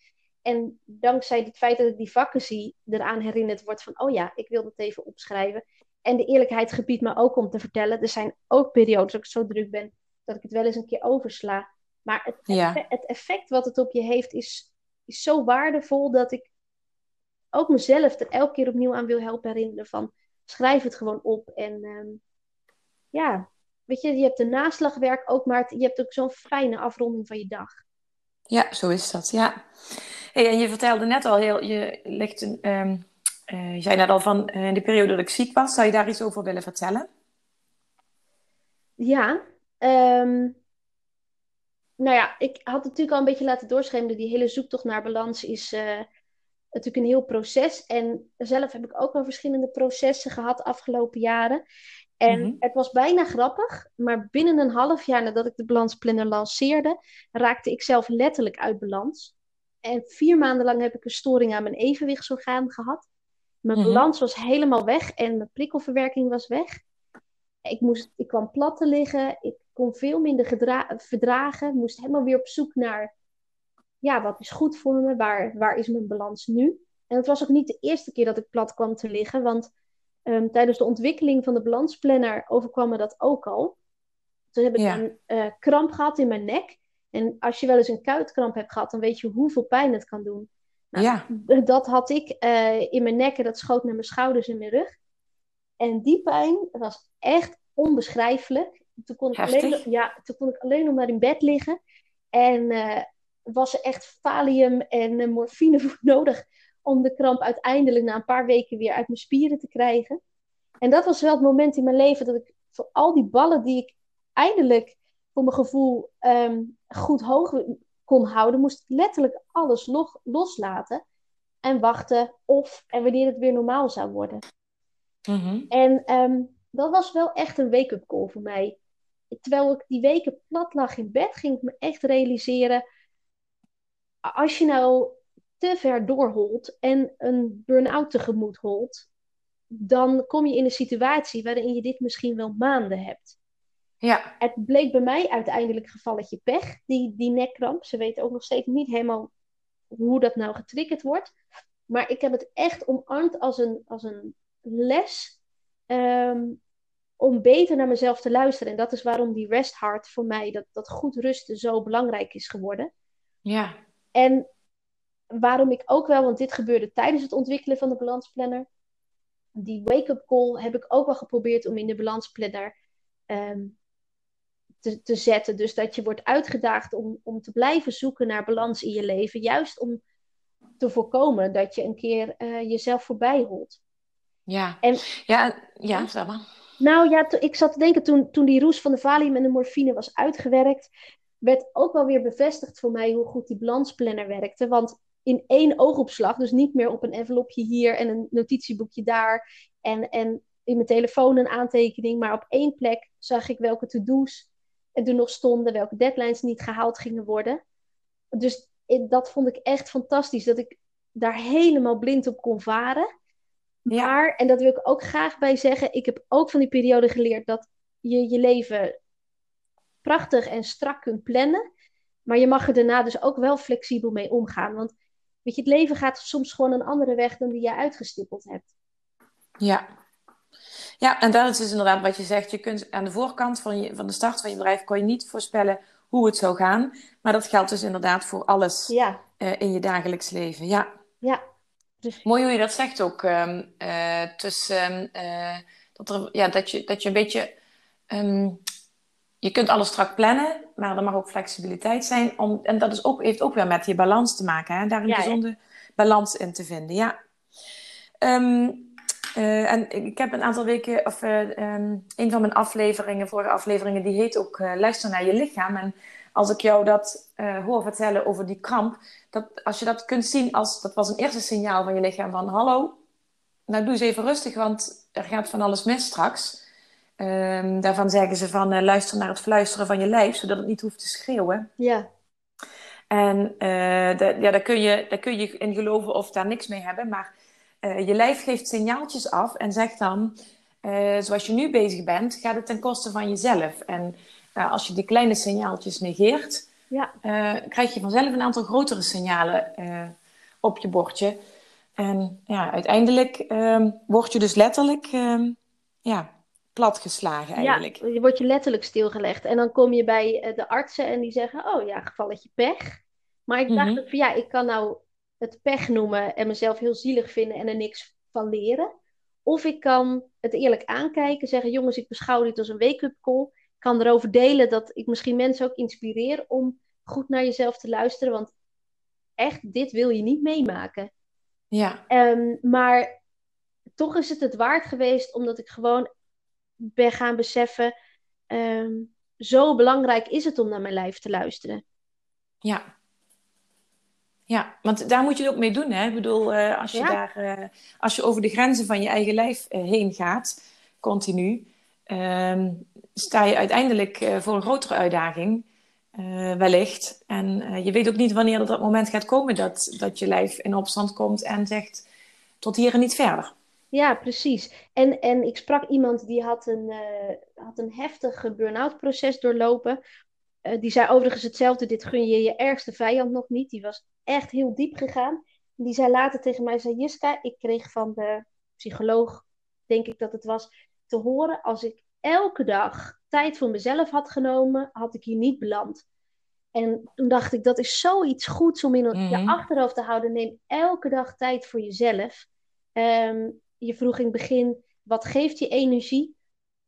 En dankzij het feit dat ik die vakken zie, eraan herinnerd wordt van, oh ja, ik wil dat even opschrijven. En de eerlijkheid gebiedt me ook om te vertellen, er zijn ook periodes dat ik zo druk ben, dat ik het wel eens een keer oversla. Maar het, effect, het effect wat het op je heeft is, is zo waardevol dat ik ook mezelf er elke keer opnieuw aan wil helpen herinneren van, schrijf het gewoon op. En um, ja, weet je, je hebt een naslagwerk ook, maar je hebt ook zo'n fijne afronding van je dag. Ja, zo is dat, ja. Hey, en je vertelde net al, heel, je ligt een, um, uh, je zei net al van uh, in de periode dat ik ziek was. Zou je daar iets over willen vertellen? Ja, um, nou ja, ik had natuurlijk al een beetje laten doorschemeren. Die hele zoektocht naar balans is uh, natuurlijk een heel proces. En zelf heb ik ook wel verschillende processen gehad de afgelopen jaren. En mhm. het was bijna grappig, maar binnen een half jaar nadat ik de balansplanner lanceerde, raakte ik zelf letterlijk uit balans. En vier maanden lang heb ik een storing aan mijn evenwichtsorgaan gehad. Mijn mhm. balans was helemaal weg en mijn prikkelverwerking was weg. Ik, moest, ik kwam plat te liggen, ik kon veel minder verdragen, moest helemaal weer op zoek naar, ja, wat is goed voor me, waar, waar is mijn balans nu? En het was ook niet de eerste keer dat ik plat kwam te liggen, want Ehm, tijdens de ontwikkeling van de balansplanner overkwam me dat ook al. Toen heb ik een uh, kramp gehad in mijn nek. En als je wel eens een kuitkramp hebt gehad, dan weet je hoeveel pijn het kan doen. Nou, ja. Dat had ik uh, in mijn nek en dat schoot naar mijn schouders en mijn rug. En die pijn was echt onbeschrijfelijk. Toen kon ik, alleen, ja, toen kon ik alleen nog maar in bed liggen. En uh, was er echt valium en morfine voor nodig om de kramp uiteindelijk na een paar weken weer uit mijn spieren te krijgen. En dat was wel het moment in mijn leven dat ik voor al die ballen die ik eindelijk voor mijn gevoel ehm, goed hoog kon houden, moest ik letterlijk alles loslaten en wachten of en wanneer het weer normaal zou worden. Mhm. En ehm, dat was wel echt een wake-up call voor mij. Terwijl ik die weken plat lag in bed, ging ik me echt realiseren. Als je nou te ver doorholt en een burn-out tegemoet holt, dan kom je in een situatie waarin je dit misschien wel maanden hebt. Ja. Het bleek bij mij uiteindelijk gevalletje pech, die, die nekkramp. Ze weten ook nog steeds niet helemaal hoe dat nou getriggerd wordt. Maar ik heb het echt omarmd als een, als een les ehm, om beter naar mezelf te luisteren. En dat is waarom die rest hard voor mij, dat, dat goed rusten, zo belangrijk is geworden. Ja. En waarom ik ook wel, want dit gebeurde tijdens het ontwikkelen van de balansplanner. Die wake-up call heb ik ook wel geprobeerd om in de balansplanner um, te, te zetten. Dus dat je wordt uitgedaagd om, om te blijven zoeken naar balans in je leven. Juist om te voorkomen dat je een keer uh, jezelf voorbij holt. Ja, en, ja, ja, zeg maar. Nou ja, ik zat te denken toen, toen die roes van de valium en de morfine was uitgewerkt, werd ook wel weer bevestigd voor mij hoe goed die balansplanner werkte. Want in één oogopslag. Dus niet meer op een envelopje hier en een notitieboekje daar. En, en in mijn telefoon een aantekening. Maar op één plek zag ik welke to-do's er nog stonden. Welke deadlines niet gehaald gingen worden. Dus dat vond ik echt fantastisch, dat ik daar helemaal blind op kon varen. Maar, en dat wil ik ook graag bij zeggen, ik heb ook van die periode geleerd dat je je leven prachtig en strak kunt plannen. Maar je mag er daarna dus ook wel flexibel mee omgaan. Want weet je, het leven gaat soms gewoon een andere weg dan die je uitgestippeld hebt. Ja. Ja, en dat is dus inderdaad wat je zegt. Je kunt aan de voorkant van, je, van de start van je bedrijf kon je niet voorspellen hoe het zou gaan. Maar dat geldt dus inderdaad voor alles ja. uh, in je dagelijks leven. Ja. Ja. Dus... Mooi hoe je dat zegt ook. Um, uh, tussen, uh, dat, er, ja, dat, je, dat je een beetje um, je kunt alles strak plannen, maar er mag ook flexibiliteit zijn. Om, en dat is ook, heeft ook weer met je balans te maken. Hè? Daar een gezonde balans in te vinden. Ja. Um, uh, en ik heb een aantal weken, of uh, um, een van mijn afleveringen, vorige afleveringen, die heet ook uh, Luister naar je lichaam. En als ik jou dat hoor vertellen over die kramp, dat, als je dat kunt zien als, dat was een eerste signaal van je lichaam van hallo, nou doe eens even rustig, want er gaat van alles mis straks. Um, daarvan zeggen ze van uh, luister naar het fluisteren van je lijf, zodat het niet hoeft te schreeuwen. Ja. En uh, de, ja, daar, kun je, daar kun je in geloven of daar niks mee hebben. Maar uh, je lijf geeft signaaltjes af en zegt dan, zoals je nu bezig bent, gaat het ten koste van jezelf. En als je die kleine signaaltjes negeert, ja. krijg je vanzelf een aantal grotere signalen op je bordje. En ja, uiteindelijk um, word je dus letterlijk um, ja, platgeslagen eigenlijk. Ja, je wordt je letterlijk stilgelegd. En dan kom je bij eh, de artsen en die zeggen, oh ja, gevalletje pech. Maar ik dacht mm van ja, ik kan nou het pech noemen en mezelf heel zielig vinden en er niks van leren. Of ik kan het eerlijk aankijken, zeggen, jongens, ik beschouw dit als een wake-up call. Ik kan erover delen dat ik misschien mensen ook inspireer om goed naar jezelf te luisteren. Want echt, dit wil je niet meemaken. Ja. Um, maar toch is het het waard geweest, omdat ik gewoon ben gaan beseffen, ehm, zo belangrijk is het om naar mijn lijf te luisteren. Ja. Ja, want daar moet je het ook mee doen. Hè? Ik bedoel, uh, als, je daar, uh, als je over de grenzen van je eigen lijf uh, heen gaat, continu, ehm, sta je uiteindelijk voor een grotere uitdaging, wellicht. En je weet ook niet wanneer dat moment gaat komen dat, dat je lijf in opstand komt en zegt tot hier en niet verder. Ja, precies. En, en ik sprak iemand die had een, uh, had een heftig burn-out proces doorlopen. Uh, die zei overigens hetzelfde, dit gun je je ergste vijand nog niet. Die was echt heel diep gegaan. Die zei later tegen mij, zei Jiska, ik kreeg van de psycholoog, denk ik dat het was, te horen... als ik elke dag tijd voor mezelf had genomen, had ik hier niet beland. En toen dacht ik, dat is zoiets goeds om in mm je achterhoofd te houden. Neem elke dag tijd voor jezelf. Um, je vroeg in het begin, wat geeft je energie?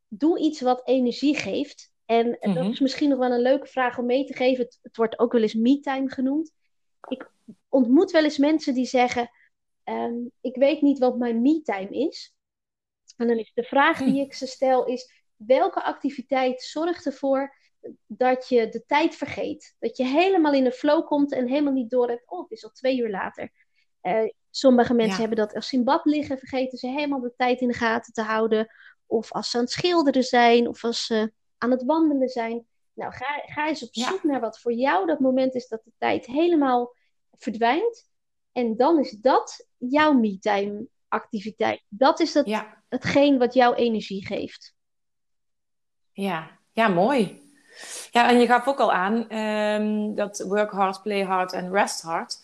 Doe iets wat energie geeft. En dat mhm. is misschien nog wel een leuke vraag om mee te geven. Het, wordt ook wel eens me-time genoemd. Ik ontmoet wel eens mensen die zeggen: ehm, Ik weet niet wat mijn me-time is. En dan is de vraag die hm. ik ze stel: is welke activiteit zorgt ervoor dat je de tijd vergeet? Dat je helemaal in de flow komt en helemaal niet door hebt: Oh, het is al twee uur later. Uh, Sommige mensen hebben dat als ze in bad liggen, vergeten ze helemaal de tijd in de gaten te houden. Of als ze aan het schilderen zijn, of als ze aan het wandelen zijn. Nou, ga, ga eens op zoek naar wat voor jou dat moment is dat de tijd helemaal verdwijnt. En dan is dat jouw me-time activiteit. Dat is het, hetgeen wat jouw energie geeft. Ja, ja, mooi. Ja, en je gaf ook al aan um, dat work hard, play hard en rest hard.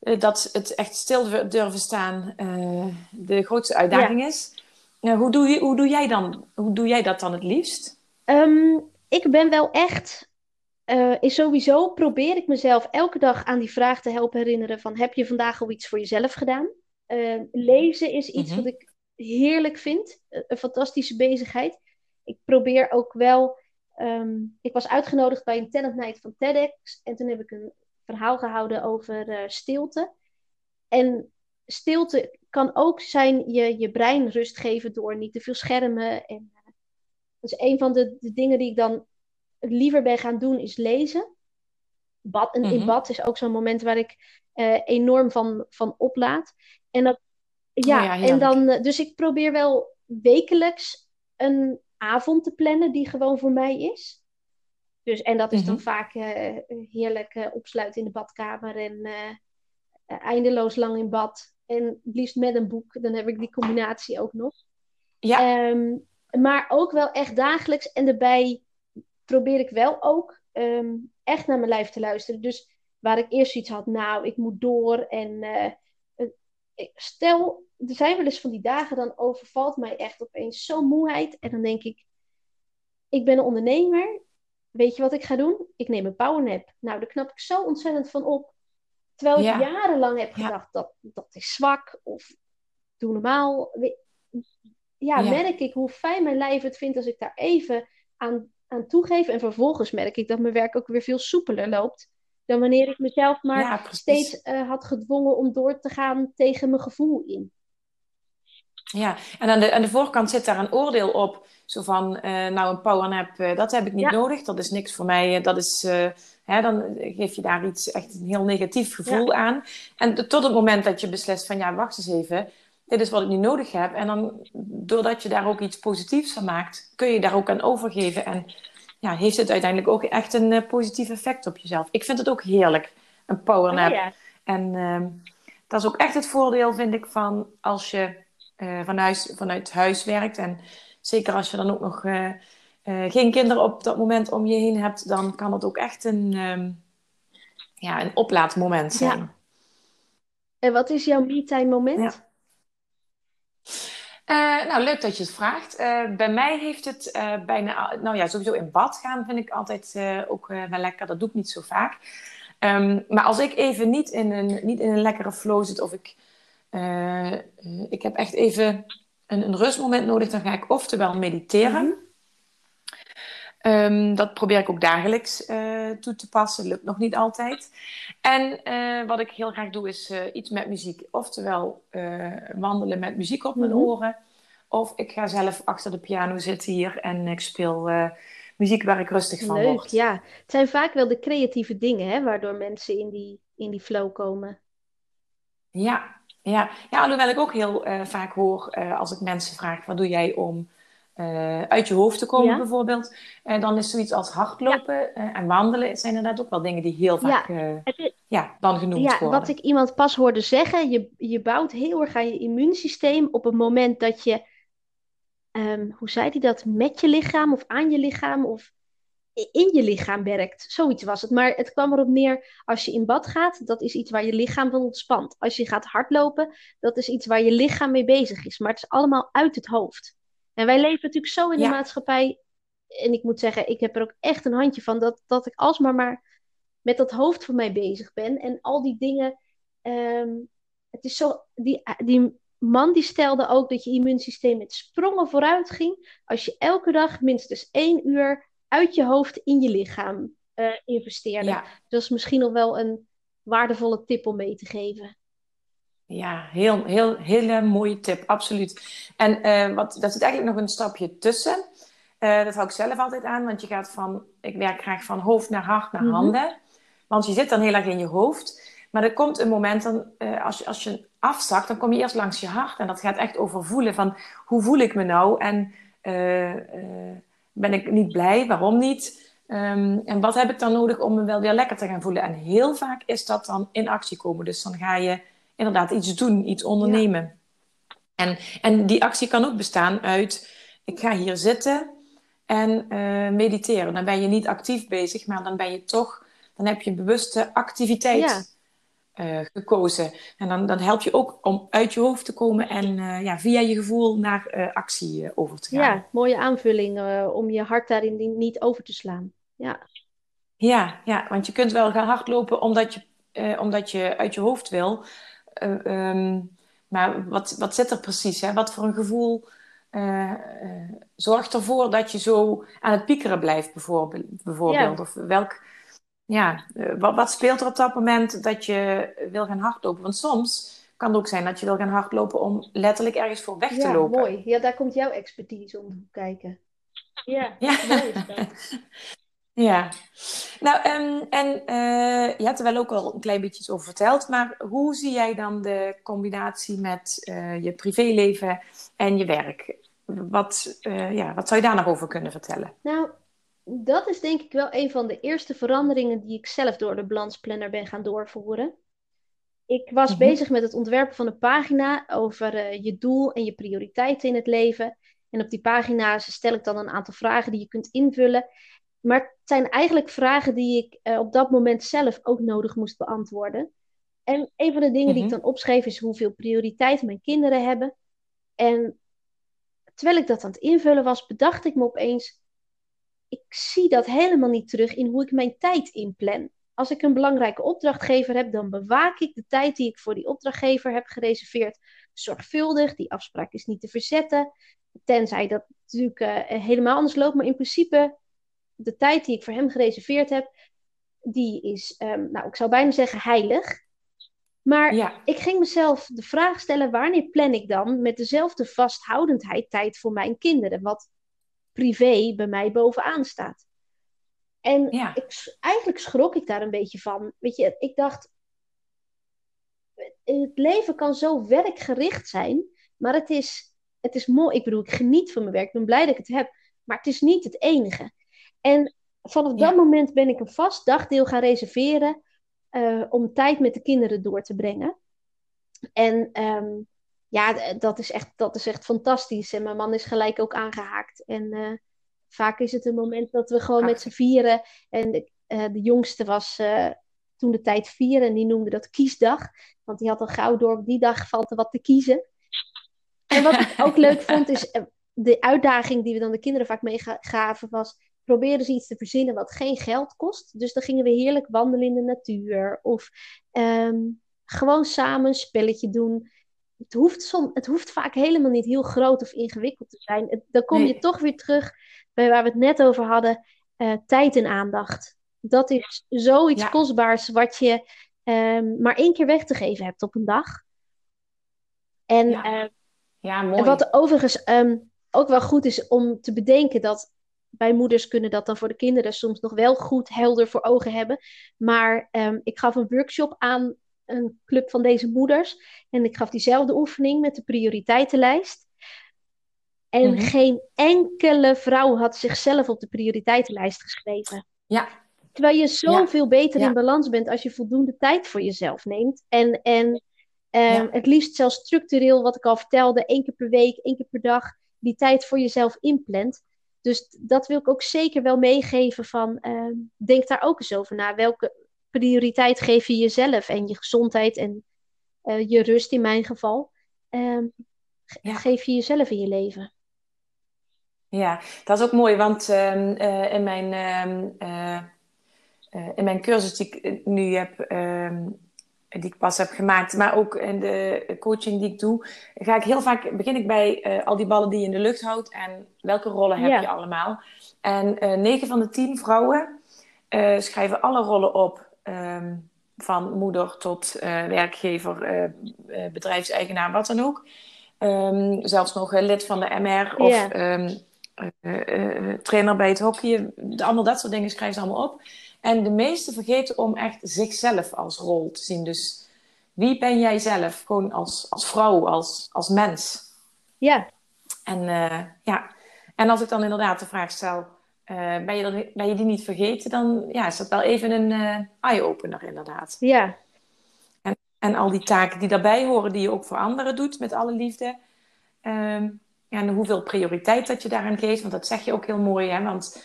Eh, dat het echt stil durven staan uh, de grootste uitdaging is. Uh, hoe, doe je, hoe, doe jij dan, hoe doe jij dat dan het liefst? Um, ik ben wel echt. is sowieso probeer ik mezelf elke dag aan die vraag te helpen herinneren: van heb je vandaag al iets voor jezelf gedaan? lezen is iets mhm. wat ik heerlijk vind, een fantastische bezigheid. Ik probeer ook wel. Um, ik was uitgenodigd bij een talent night van TEDx en toen heb ik een verhaal gehouden over uh, stilte. En stilte kan ook zijn je, je brein rust geven door niet te veel schermen. En, uh, dus een van de, de, dingen die ik dan liever ben gaan doen is lezen. Bad, en in mhm. bad is ook zo'n moment waar ik uh, enorm van, van oplaad. En dat, ja, oh ja en dan, dus ik probeer wel wekelijks een avond te plannen die gewoon voor mij is. Dus, en dat is dan mhm. vaak heerlijk opsluiten in de badkamer en eindeloos lang in bad. En liefst met een boek, dan heb ik die combinatie ook nog. Ja. Ehm, maar ook wel echt dagelijks. En daarbij probeer ik wel ook ehm, echt naar mijn lijf te luisteren. Dus waar ik eerst iets had, nou, ik moet door. En uh, stel, er zijn wel eens van die dagen, dan overvalt mij echt opeens zo'n moeheid. En dan denk ik, ik ben een ondernemer. Weet je wat ik ga doen? Ik neem een powernap. Nou, daar knap ik zo ontzettend van op. Terwijl ik jarenlang heb gedacht, dat, dat is zwak. Of doe normaal. Ja, merk ik hoe fijn mijn lijf het vindt als ik daar even aan, aan toegeef. En vervolgens merk ik dat mijn werk ook weer veel soepeler loopt dan wanneer ik mezelf maar steeds uh, had gedwongen om door te gaan tegen mijn gevoel in. Ja, en aan de, aan de voorkant zit daar een oordeel op. Zo van, uh, nou een powernap, uh, dat heb ik niet nodig. Dat is niks voor mij. Dat is, hè, dan geef je daar iets, echt een heel negatief gevoel aan. En tot het moment dat je beslist van, ja, wacht eens even. Dit is wat ik nu nodig heb. En dan, doordat je daar ook iets positiefs van maakt, kun je daar ook aan overgeven. En ja, heeft het uiteindelijk ook echt een positief effect op jezelf. Ik vind het ook heerlijk, een powernap. Oh, En uh, dat is ook echt het voordeel, vind ik, van als je uh, van huis, vanuit huis werkt. En zeker als je dan ook nog uh, geen kinderen op dat moment om je heen hebt, dan kan het ook echt een, um, ja, een oplaadmoment zijn. Ja. En wat is jouw me-time moment? Ja. Nou, leuk dat je het vraagt. Bij mij heeft het bijna, nou ja, sowieso in bad gaan vind ik altijd ook wel lekker. Dat doe ik niet zo vaak. Um, maar als ik even niet in een, niet in een lekkere flow zit of ik, ik heb echt even een, een, rustmoment nodig, dan ga ik oftewel mediteren. Mm Um, dat probeer ik ook dagelijks uh, toe te passen. Lukt nog niet altijd. En uh, wat ik heel graag doe is iets met muziek. Oftewel wandelen met muziek op mijn mm -hmm. oren. Of ik ga zelf achter de piano zitten hier en ik speel muziek waar ik rustig van Leuk, word. ja. Het zijn vaak wel de creatieve dingen hè, waardoor mensen in die, in die flow komen. Ja, ja. ja alhoewel ik ook heel vaak hoor als ik mensen vraag: wat doe jij om uh, uit je hoofd te komen, bijvoorbeeld. Uh, dan is zoiets als hardlopen ja. en wandelen zijn inderdaad ook wel dingen die heel vaak ja. ja dan genoemd ja, worden. Wat ik iemand pas hoorde zeggen, je, je bouwt heel erg aan je immuunsysteem op het moment dat je, um, hoe zei hij dat, met je lichaam of aan je lichaam of in je lichaam werkt. Zoiets was het. Maar het kwam erop neer, als je in bad gaat, dat is iets waar je lichaam van ontspant. Als je gaat hardlopen, dat is iets waar je lichaam mee bezig is. Maar het is allemaal uit het hoofd. En wij leven natuurlijk zo in de maatschappij. En ik moet zeggen, ik heb er ook echt een handje van dat, dat ik alsmaar maar met dat hoofd van mij bezig ben. En al die dingen. Ehm, het is zo. Die, die man die stelde ook dat je immuunsysteem met sprongen vooruit ging. Als je elke dag minstens één uur uit je hoofd in je lichaam uh, investeerde. Dat is misschien nog wel een waardevolle tip om mee te geven. Ja, heel, heel, hele mooie tip, absoluut. En uh, wat, daar zit eigenlijk nog een stapje tussen. Uh, dat hou ik zelf altijd aan, want je gaat van, ik werk graag van hoofd naar hart naar mhm. handen. Want je zit dan heel erg in je hoofd. Maar er komt een moment, dan, uh, als, je, als je afzakt, dan kom je eerst langs je hart. En dat gaat echt over voelen van, hoe voel ik me nou? En ben ik niet blij? Waarom niet? Um, en wat heb ik dan nodig om me wel weer lekker te gaan voelen? En heel vaak is dat dan in actie komen. Dus dan ga je inderdaad iets doen, iets ondernemen. En, en die actie kan ook bestaan uit: ik ga hier zitten en uh, mediteren. Dan ben je niet actief bezig, maar dan ben je toch, dan heb je bewuste activiteit uh, gekozen. En dan, dan help je ook om uit je hoofd te komen en uh, ja, via je gevoel naar actie over te gaan. Ja, mooie aanvulling om je hart daarin niet over te slaan. Ja. Ja, ja, want je kunt wel gaan hardlopen omdat je, omdat je uit je hoofd wil. Um, maar wat, wat zit er precies? Hè? Wat voor een gevoel uh, uh, zorgt ervoor dat je zo aan het piekeren blijft, bijvoorbeeld? bijvoorbeeld? Ja. Of welk, ja, uh, wat, wat, speelt er op dat moment dat je wil gaan hardlopen? Want soms kan het ook zijn dat je wil gaan hardlopen om letterlijk ergens voor weg te lopen. Ja, mooi. Ja, daar komt jouw expertise om te kijken. Ja, ja. mooi Ja, nou um, en uh, je hebt er wel ook al een klein beetje over verteld, maar hoe zie jij dan de combinatie met uh, je privéleven en je werk? Wat, uh, ja, wat zou je daar nog over kunnen vertellen? Nou, dat is denk ik wel een van de eerste veranderingen die ik zelf door de balansplanner ben gaan doorvoeren. Ik was mhm. bezig met het ontwerpen van een pagina over uh, je doel en je prioriteiten in het leven. En op die pagina's stel ik dan een aantal vragen die je kunt invullen. Maar het zijn eigenlijk vragen die ik uh, op dat moment zelf ook nodig moest beantwoorden. En een van de dingen die ik mhm. dan opschreef is hoeveel prioriteit mijn kinderen hebben. En terwijl ik dat aan het invullen was, bedacht ik me opeens: ik zie dat helemaal niet terug in hoe ik mijn tijd inplan. Als ik een belangrijke opdrachtgever heb, dan bewaak ik de tijd die ik voor die opdrachtgever heb gereserveerd zorgvuldig. Die afspraak is niet te verzetten. Tenzij dat natuurlijk uh, helemaal anders loopt. Maar in principe, de tijd die ik voor hem gereserveerd heb, die is, um, nou, ik zou bijna zeggen heilig. Maar ik ging mezelf de vraag stellen: wanneer plan ik dan met dezelfde vasthoudendheid tijd voor mijn kinderen? Wat privé bij mij bovenaan staat. En ik, eigenlijk schrok ik daar een beetje van. Weet je, ik dacht, het leven kan zo werkgericht zijn, maar het is, het is mooi. Ik bedoel, ik geniet van mijn werk, ik ben blij dat ik het heb, maar het is niet het enige. En vanaf dat moment ben ik een vast dagdeel gaan reserveren uh, om tijd met de kinderen door te brengen. En ehm, ja, dat is, echt, dat is echt fantastisch. En mijn man is gelijk ook aangehaakt. En uh, vaak is het een moment dat we gewoon met z'n vieren. En de, uh, de jongste was toen de tijd vier en die noemde dat kiesdag. Want die had al gauw door op die dag valt er wat te kiezen. En wat ik ook leuk vond is de uitdaging die we dan de kinderen vaak meegaven was probeerden ze iets te verzinnen wat geen geld kost. Dus dan gingen we heerlijk wandelen in de natuur. Of ehm, gewoon samen een spelletje doen. Het hoeft, som, het hoeft vaak helemaal niet heel groot of ingewikkeld te zijn. dan kom je toch weer terug bij waar we het net over hadden. Uh, tijd en aandacht. Dat is zoiets kostbaars wat je um, maar één keer weg te geven hebt op een dag. En, ja. Uh, ja, mooi. wat overigens um, ook wel goed is om te bedenken dat bij moeders kunnen dat dan voor de kinderen soms nog wel goed helder voor ogen hebben. Maar um, ik gaf een workshop aan een club van deze moeders. En ik gaf diezelfde oefening met de prioriteitenlijst. En mhm. geen enkele vrouw had zichzelf op de prioriteitenlijst geschreven. Ja. Terwijl je zoveel ja. beter in balans bent als je voldoende tijd voor jezelf neemt. En, en um, het liefst zelfs structureel, wat ik al vertelde, één keer per week, één keer per dag, die tijd voor jezelf inplant. Dus dat wil ik ook zeker wel meegeven van, uh, denk daar ook eens over na. Welke prioriteit geef je jezelf en je gezondheid en uh, je rust in mijn geval? Uh, Geef je jezelf in je leven. Ja, dat is ook mooi, want ehm, eh, in, mijn, ehm, in mijn cursus die ik nu heb die ik pas heb gemaakt, maar ook in de coaching die ik doe, ga ik heel vaak begin ik bij al die ballen die je in de lucht houdt en welke rollen heb je allemaal. En eh, 9 van de 10 vrouwen schrijven alle rollen op, um, van moeder tot werkgever, bedrijfseigenaar, wat dan ook. Um, zelfs nog lid van de MR of yeah. um, trainer bij het hockey. Allemaal dat soort dingen schrijven ze allemaal op. En de meesten vergeten om echt zichzelf als rol te zien. Dus wie ben jij zelf? Gewoon als, als vrouw, als, als mens. Ja. En, ja. en als ik dan inderdaad de vraag stel, uh, ben, je ben je die niet vergeten? Dan ja, is dat wel even een uh, eye-opener inderdaad. Ja. En, en al die taken die daarbij horen, die je ook voor anderen doet, met alle liefde. Um, en hoeveel prioriteit dat je daaraan geeft, want dat zeg je ook heel mooi, hè? Want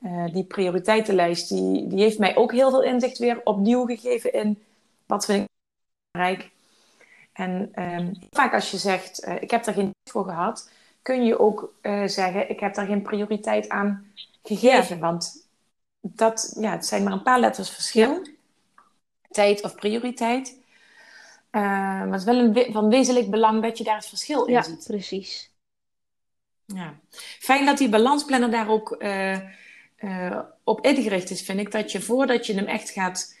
uh, die prioriteitenlijst, die, die heeft mij ook heel veel inzicht weer opnieuw gegeven in wat vind ik belangrijk. En um, vaak als je zegt, uh, ik heb daar geen tijd voor gehad, kun je ook uh, zeggen, ik heb daar geen prioriteit aan gegeven. Want dat, ja, het zijn maar een paar letters verschil. Tijd of prioriteit. maar het is wel een, van wezenlijk belang dat je daar het verschil in ja, ziet. precies. Ja, fijn dat die balansplanner daar ook uh, op ingericht is, vind ik dat je voordat je hem echt gaat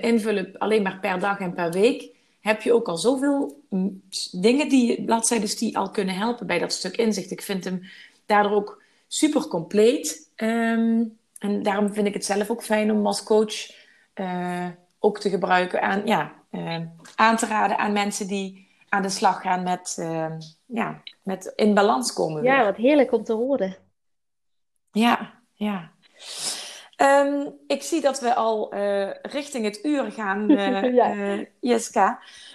invullen, alleen maar per dag en per week, heb je ook al zoveel mm, dingen die bladzijden die al kunnen helpen bij dat stuk inzicht. Ik vind hem daardoor ook super compleet. Um, en daarom vind ik het zelf ook fijn om als coach uh, ook te gebruiken aan, ja, aan te raden aan mensen die aan de slag gaan met, ehm, ja, met in balans komen. Ja, wat heerlijk om te horen. Ja, ja. Ehm, ik zie dat we al uh, richting het uur gaan, uh, ja. uh.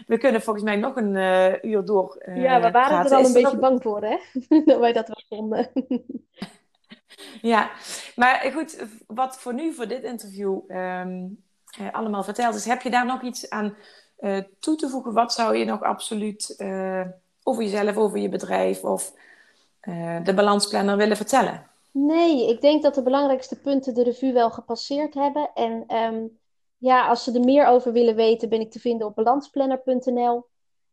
We kunnen volgens mij nog een uur door. ja, we waren er al een beetje bang voor, hè? dat wij dat wel vonden. ja, maar goed, wat voor nu, voor dit interview, um, allemaal verteld is, heb je daar nog iets aan toe te voegen? Wat zou je nog absoluut over jezelf, over je bedrijf of de balansplanner willen vertellen? Nee, ik denk dat de belangrijkste punten de revue wel gepasseerd hebben. En um, ja, als ze er meer over willen weten, ben ik te vinden op balansplanner.nl.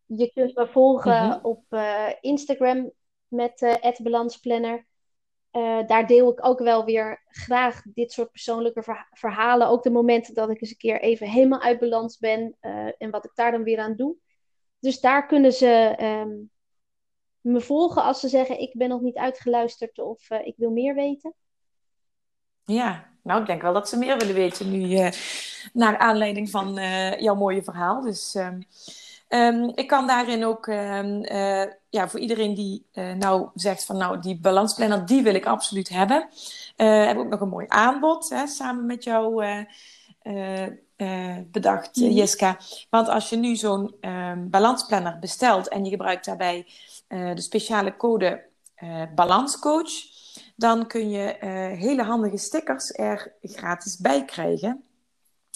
Je kunt me volgen mhm. op uh, Instagram met uh, @balansplanner. Uh, daar deel ik ook wel weer graag dit soort persoonlijke verhalen. Ook de momenten dat ik eens een keer even helemaal uit balans ben en wat ik daar dan weer aan doe. Dus daar kunnen ze um, me volgen als ze zeggen: Ik ben nog niet uitgeluisterd of uh, ik wil meer weten? Ja, nou, ik denk wel dat ze meer willen weten nu, uh, naar aanleiding van uh, jouw mooie verhaal. Dus um, ik kan daarin ook, um, ja, voor iedereen die nou zegt van, nou, die balansplanner, die wil ik absoluut hebben. heb ook nog een mooi aanbod, hè, samen met jou bedacht, mm Jiska. Want als je nu zo'n balansplanner bestelt en je gebruikt daarbij de speciale code uh, balanscoach, dan kun je uh, hele handige stickers er gratis bij krijgen.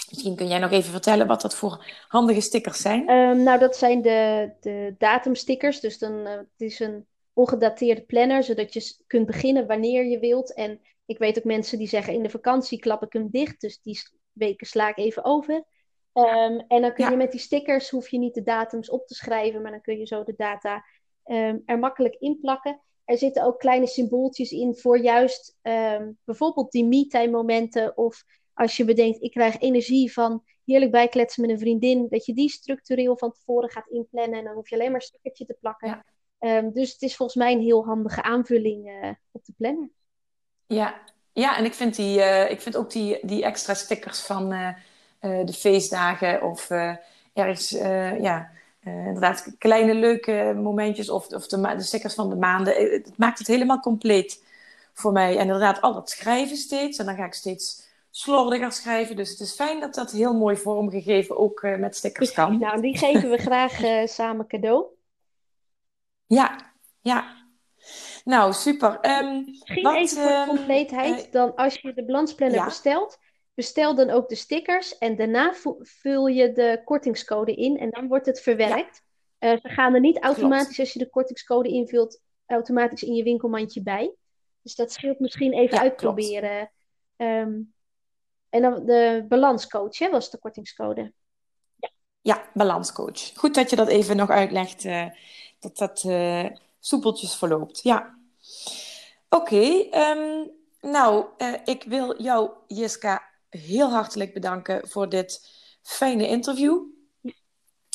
Misschien kun jij nog even vertellen wat dat voor handige stickers zijn. Um, nou, dat zijn de, de datumstickers. Dus dan, het is een ongedateerde planner, zodat je kunt beginnen wanneer je wilt. En ik weet ook mensen die zeggen in de vakantie klap ik hem dicht, dus die weken sla ik even over. Um, en dan kun je met die stickers, hoef je niet de datums op te schrijven, maar dan kun je zo de data um, er makkelijk in plakken. Er zitten ook kleine symbooltjes in voor juist um, bijvoorbeeld die me-time momenten. Of als je bedenkt, ik krijg energie van heerlijk bijkletsen met een vriendin. Dat je die structureel van tevoren gaat inplannen. En dan hoef je alleen maar een stickertje te plakken. Um, dus het is volgens mij een heel handige aanvulling uh, op de planner. Ja, ja en ik vind, die, uh, ik vind ook die, die extra stickers van uh, de feestdagen of ergens, ja uh, inderdaad, kleine leuke momentjes of, of de, de stickers van de maanden. Eh, het maakt het helemaal compleet voor mij. En inderdaad, al dat schrijven steeds. En dan ga ik steeds slordiger schrijven. Dus het is fijn dat dat heel mooi vormgegeven ook uh, met stickers kan. Nou, die geven we graag uh, samen cadeau. Ja, ja. Nou, super. Um, Misschien wat, even voor ehm, compleetheid. dan als je de balansplanner bestelt, Bestel dan ook de stickers en daarna vul je de kortingscode in en dan wordt het verwerkt. Ja. Uh, ze gaan er niet automatisch, als je de kortingscode invult, automatisch in je winkelmandje bij. Dus dat scheelt misschien even uitproberen. Um, en dan de balanscoach, hè, was de kortingscode. Ja. ja, balanscoach. Goed dat je dat even nog uitlegt, uh, dat dat uh, soepeltjes verloopt. Ja. Oké, okay, um, ehm, nou, ik wil jou, Jiska, heel hartelijk bedanken voor dit fijne interview.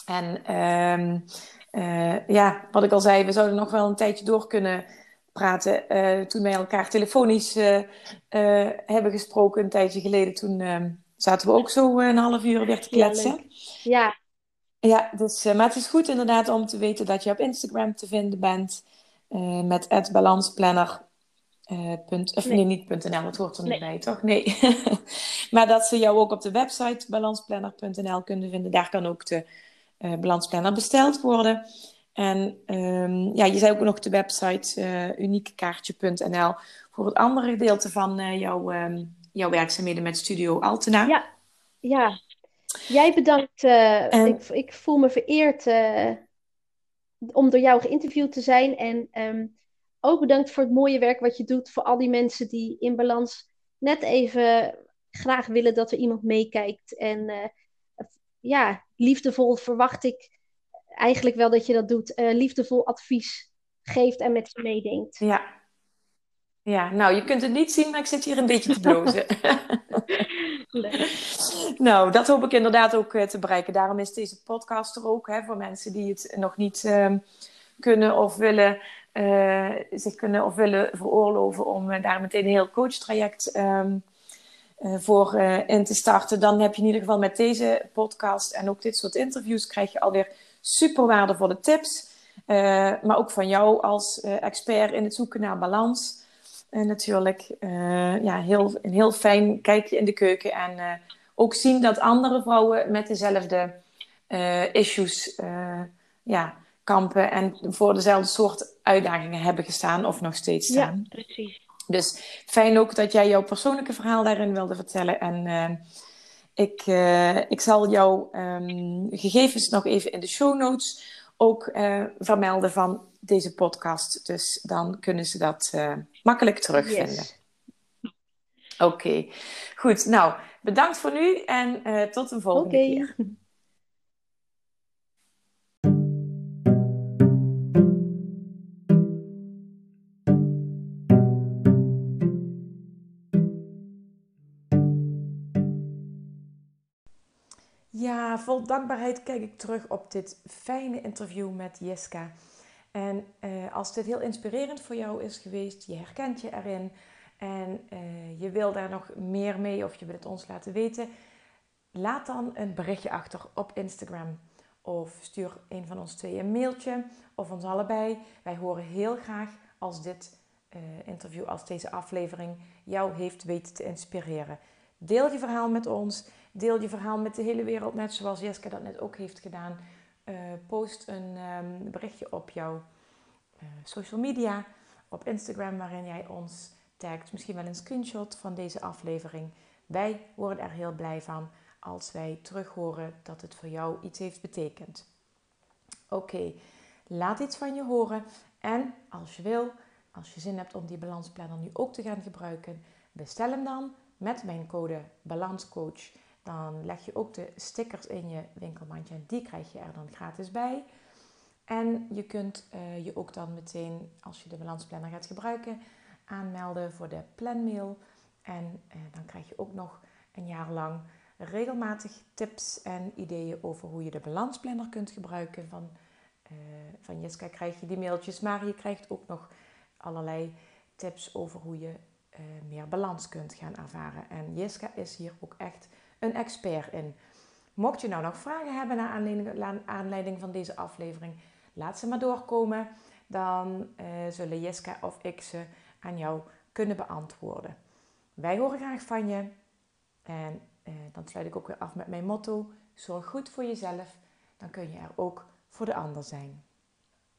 En um, uh, ja, wat ik al zei, we zouden nog wel een tijdje door kunnen praten. Uh, toen wij elkaar telefonisch uh, hebben gesproken, een tijdje geleden, toen ehm, zaten we ook zo een half uur weer te kletsen. Ja. Ja, dus, maar het is goed inderdaad om te weten dat je op Instagram te vinden bent met balansplanner uh, punt, of nee. niet .nl, dat hoort er niet bij, toch? Nee. maar dat ze jou ook op de website balansplanner.nl kunnen vinden. Daar kan ook de uh, balansplanner besteld worden. En um, ja, je zei ook nog de website uh, uniekekaartje.nl voor het andere gedeelte van jouw, um, jouw werkzaamheden met Studio Altena. Ja, ja. Jij bedankt. En... ik, ik, voel me vereerd om door jou geïnterviewd te zijn. En um, ook bedankt voor het mooie werk wat je doet voor al die mensen die in balans net even graag willen dat er iemand meekijkt. En uh, ja, liefdevol verwacht ik eigenlijk wel dat je dat doet. Uh, liefdevol advies geeft en met je meedenkt. Ja. Ja, nou, je kunt het niet zien, maar ik zit hier een beetje te blozen. nou, dat hoop ik inderdaad ook uh, te bereiken. Daarom is deze podcast er ook, hè, voor mensen die het nog niet uh, kunnen of willen uh, zich kunnen of willen veroorloven om uh, daar meteen een heel coachtraject um, voor in te starten, dan heb je in ieder geval met deze podcast en ook dit soort interviews krijg je alweer super waardevolle tips. maar ook van jou als expert in het zoeken naar balans. natuurlijk. ja, heel, een heel fijn kijkje in de keuken. En ook zien dat andere vrouwen met dezelfde issues ja, kampen en voor dezelfde soort uitdagingen hebben gestaan of nog steeds staan. Ja, precies. Dus fijn ook dat jij jouw persoonlijke verhaal daarin wilde vertellen. En uh, ik, uh, ik zal jouw um, gegevens nog even in de show notes ook uh, vermelden van deze podcast. Dus dan kunnen ze dat makkelijk terugvinden. Yes. Oké, okay. goed. Nou, bedankt voor nu en tot een volgende okay. keer. Ja, vol dankbaarheid kijk ik terug op dit fijne interview met Jeska. En uh, als dit heel inspirerend voor jou is geweest, je herkent je erin en uh, je wil daar nog meer mee of je wil het ons laten weten, laat dan een berichtje achter op Instagram. Of stuur een van ons twee een mailtje of ons allebei. Wij horen heel graag als dit uh, interview, als deze aflevering jou heeft weten te inspireren. Deel je verhaal met ons. Deel je verhaal met de hele wereld, net zoals Jeske dat net ook heeft gedaan. Uh, post een um, berichtje op jouw uh, social media, op Instagram, waarin jij ons tagt. Misschien wel een screenshot van deze aflevering. Wij worden er heel blij van als wij terug horen dat het voor jou iets heeft betekend. Oké, laat iets van je horen. En als je wil, als je zin hebt om die balansplanner nu ook te gaan gebruiken, bestel hem dan met mijn code BALANSCOACH. Dan leg je ook de stickers in je winkelmandje en die krijg je er dan gratis bij. En je kunt uh, je ook dan meteen, als je de balansplanner gaat gebruiken, aanmelden voor de planmail. En uh, dan krijg je ook nog een jaar lang regelmatig tips en ideeën over hoe je de balansplanner kunt gebruiken. Van, uh, van Jeska krijg je die mailtjes, maar je krijgt ook nog allerlei tips over hoe je meer balans kunt gaan ervaren. En Jeska is hier ook echt een expert in. Mocht je nou nog vragen hebben naar aanleiding, aanleiding van deze aflevering, laat ze maar doorkomen. Dan uh, zullen Jeska of ik ze aan jou kunnen beantwoorden. Wij horen graag van je. En uh, dan sluit ik ook weer af met mijn motto: zorg goed voor jezelf, dan kun je er ook voor de ander zijn.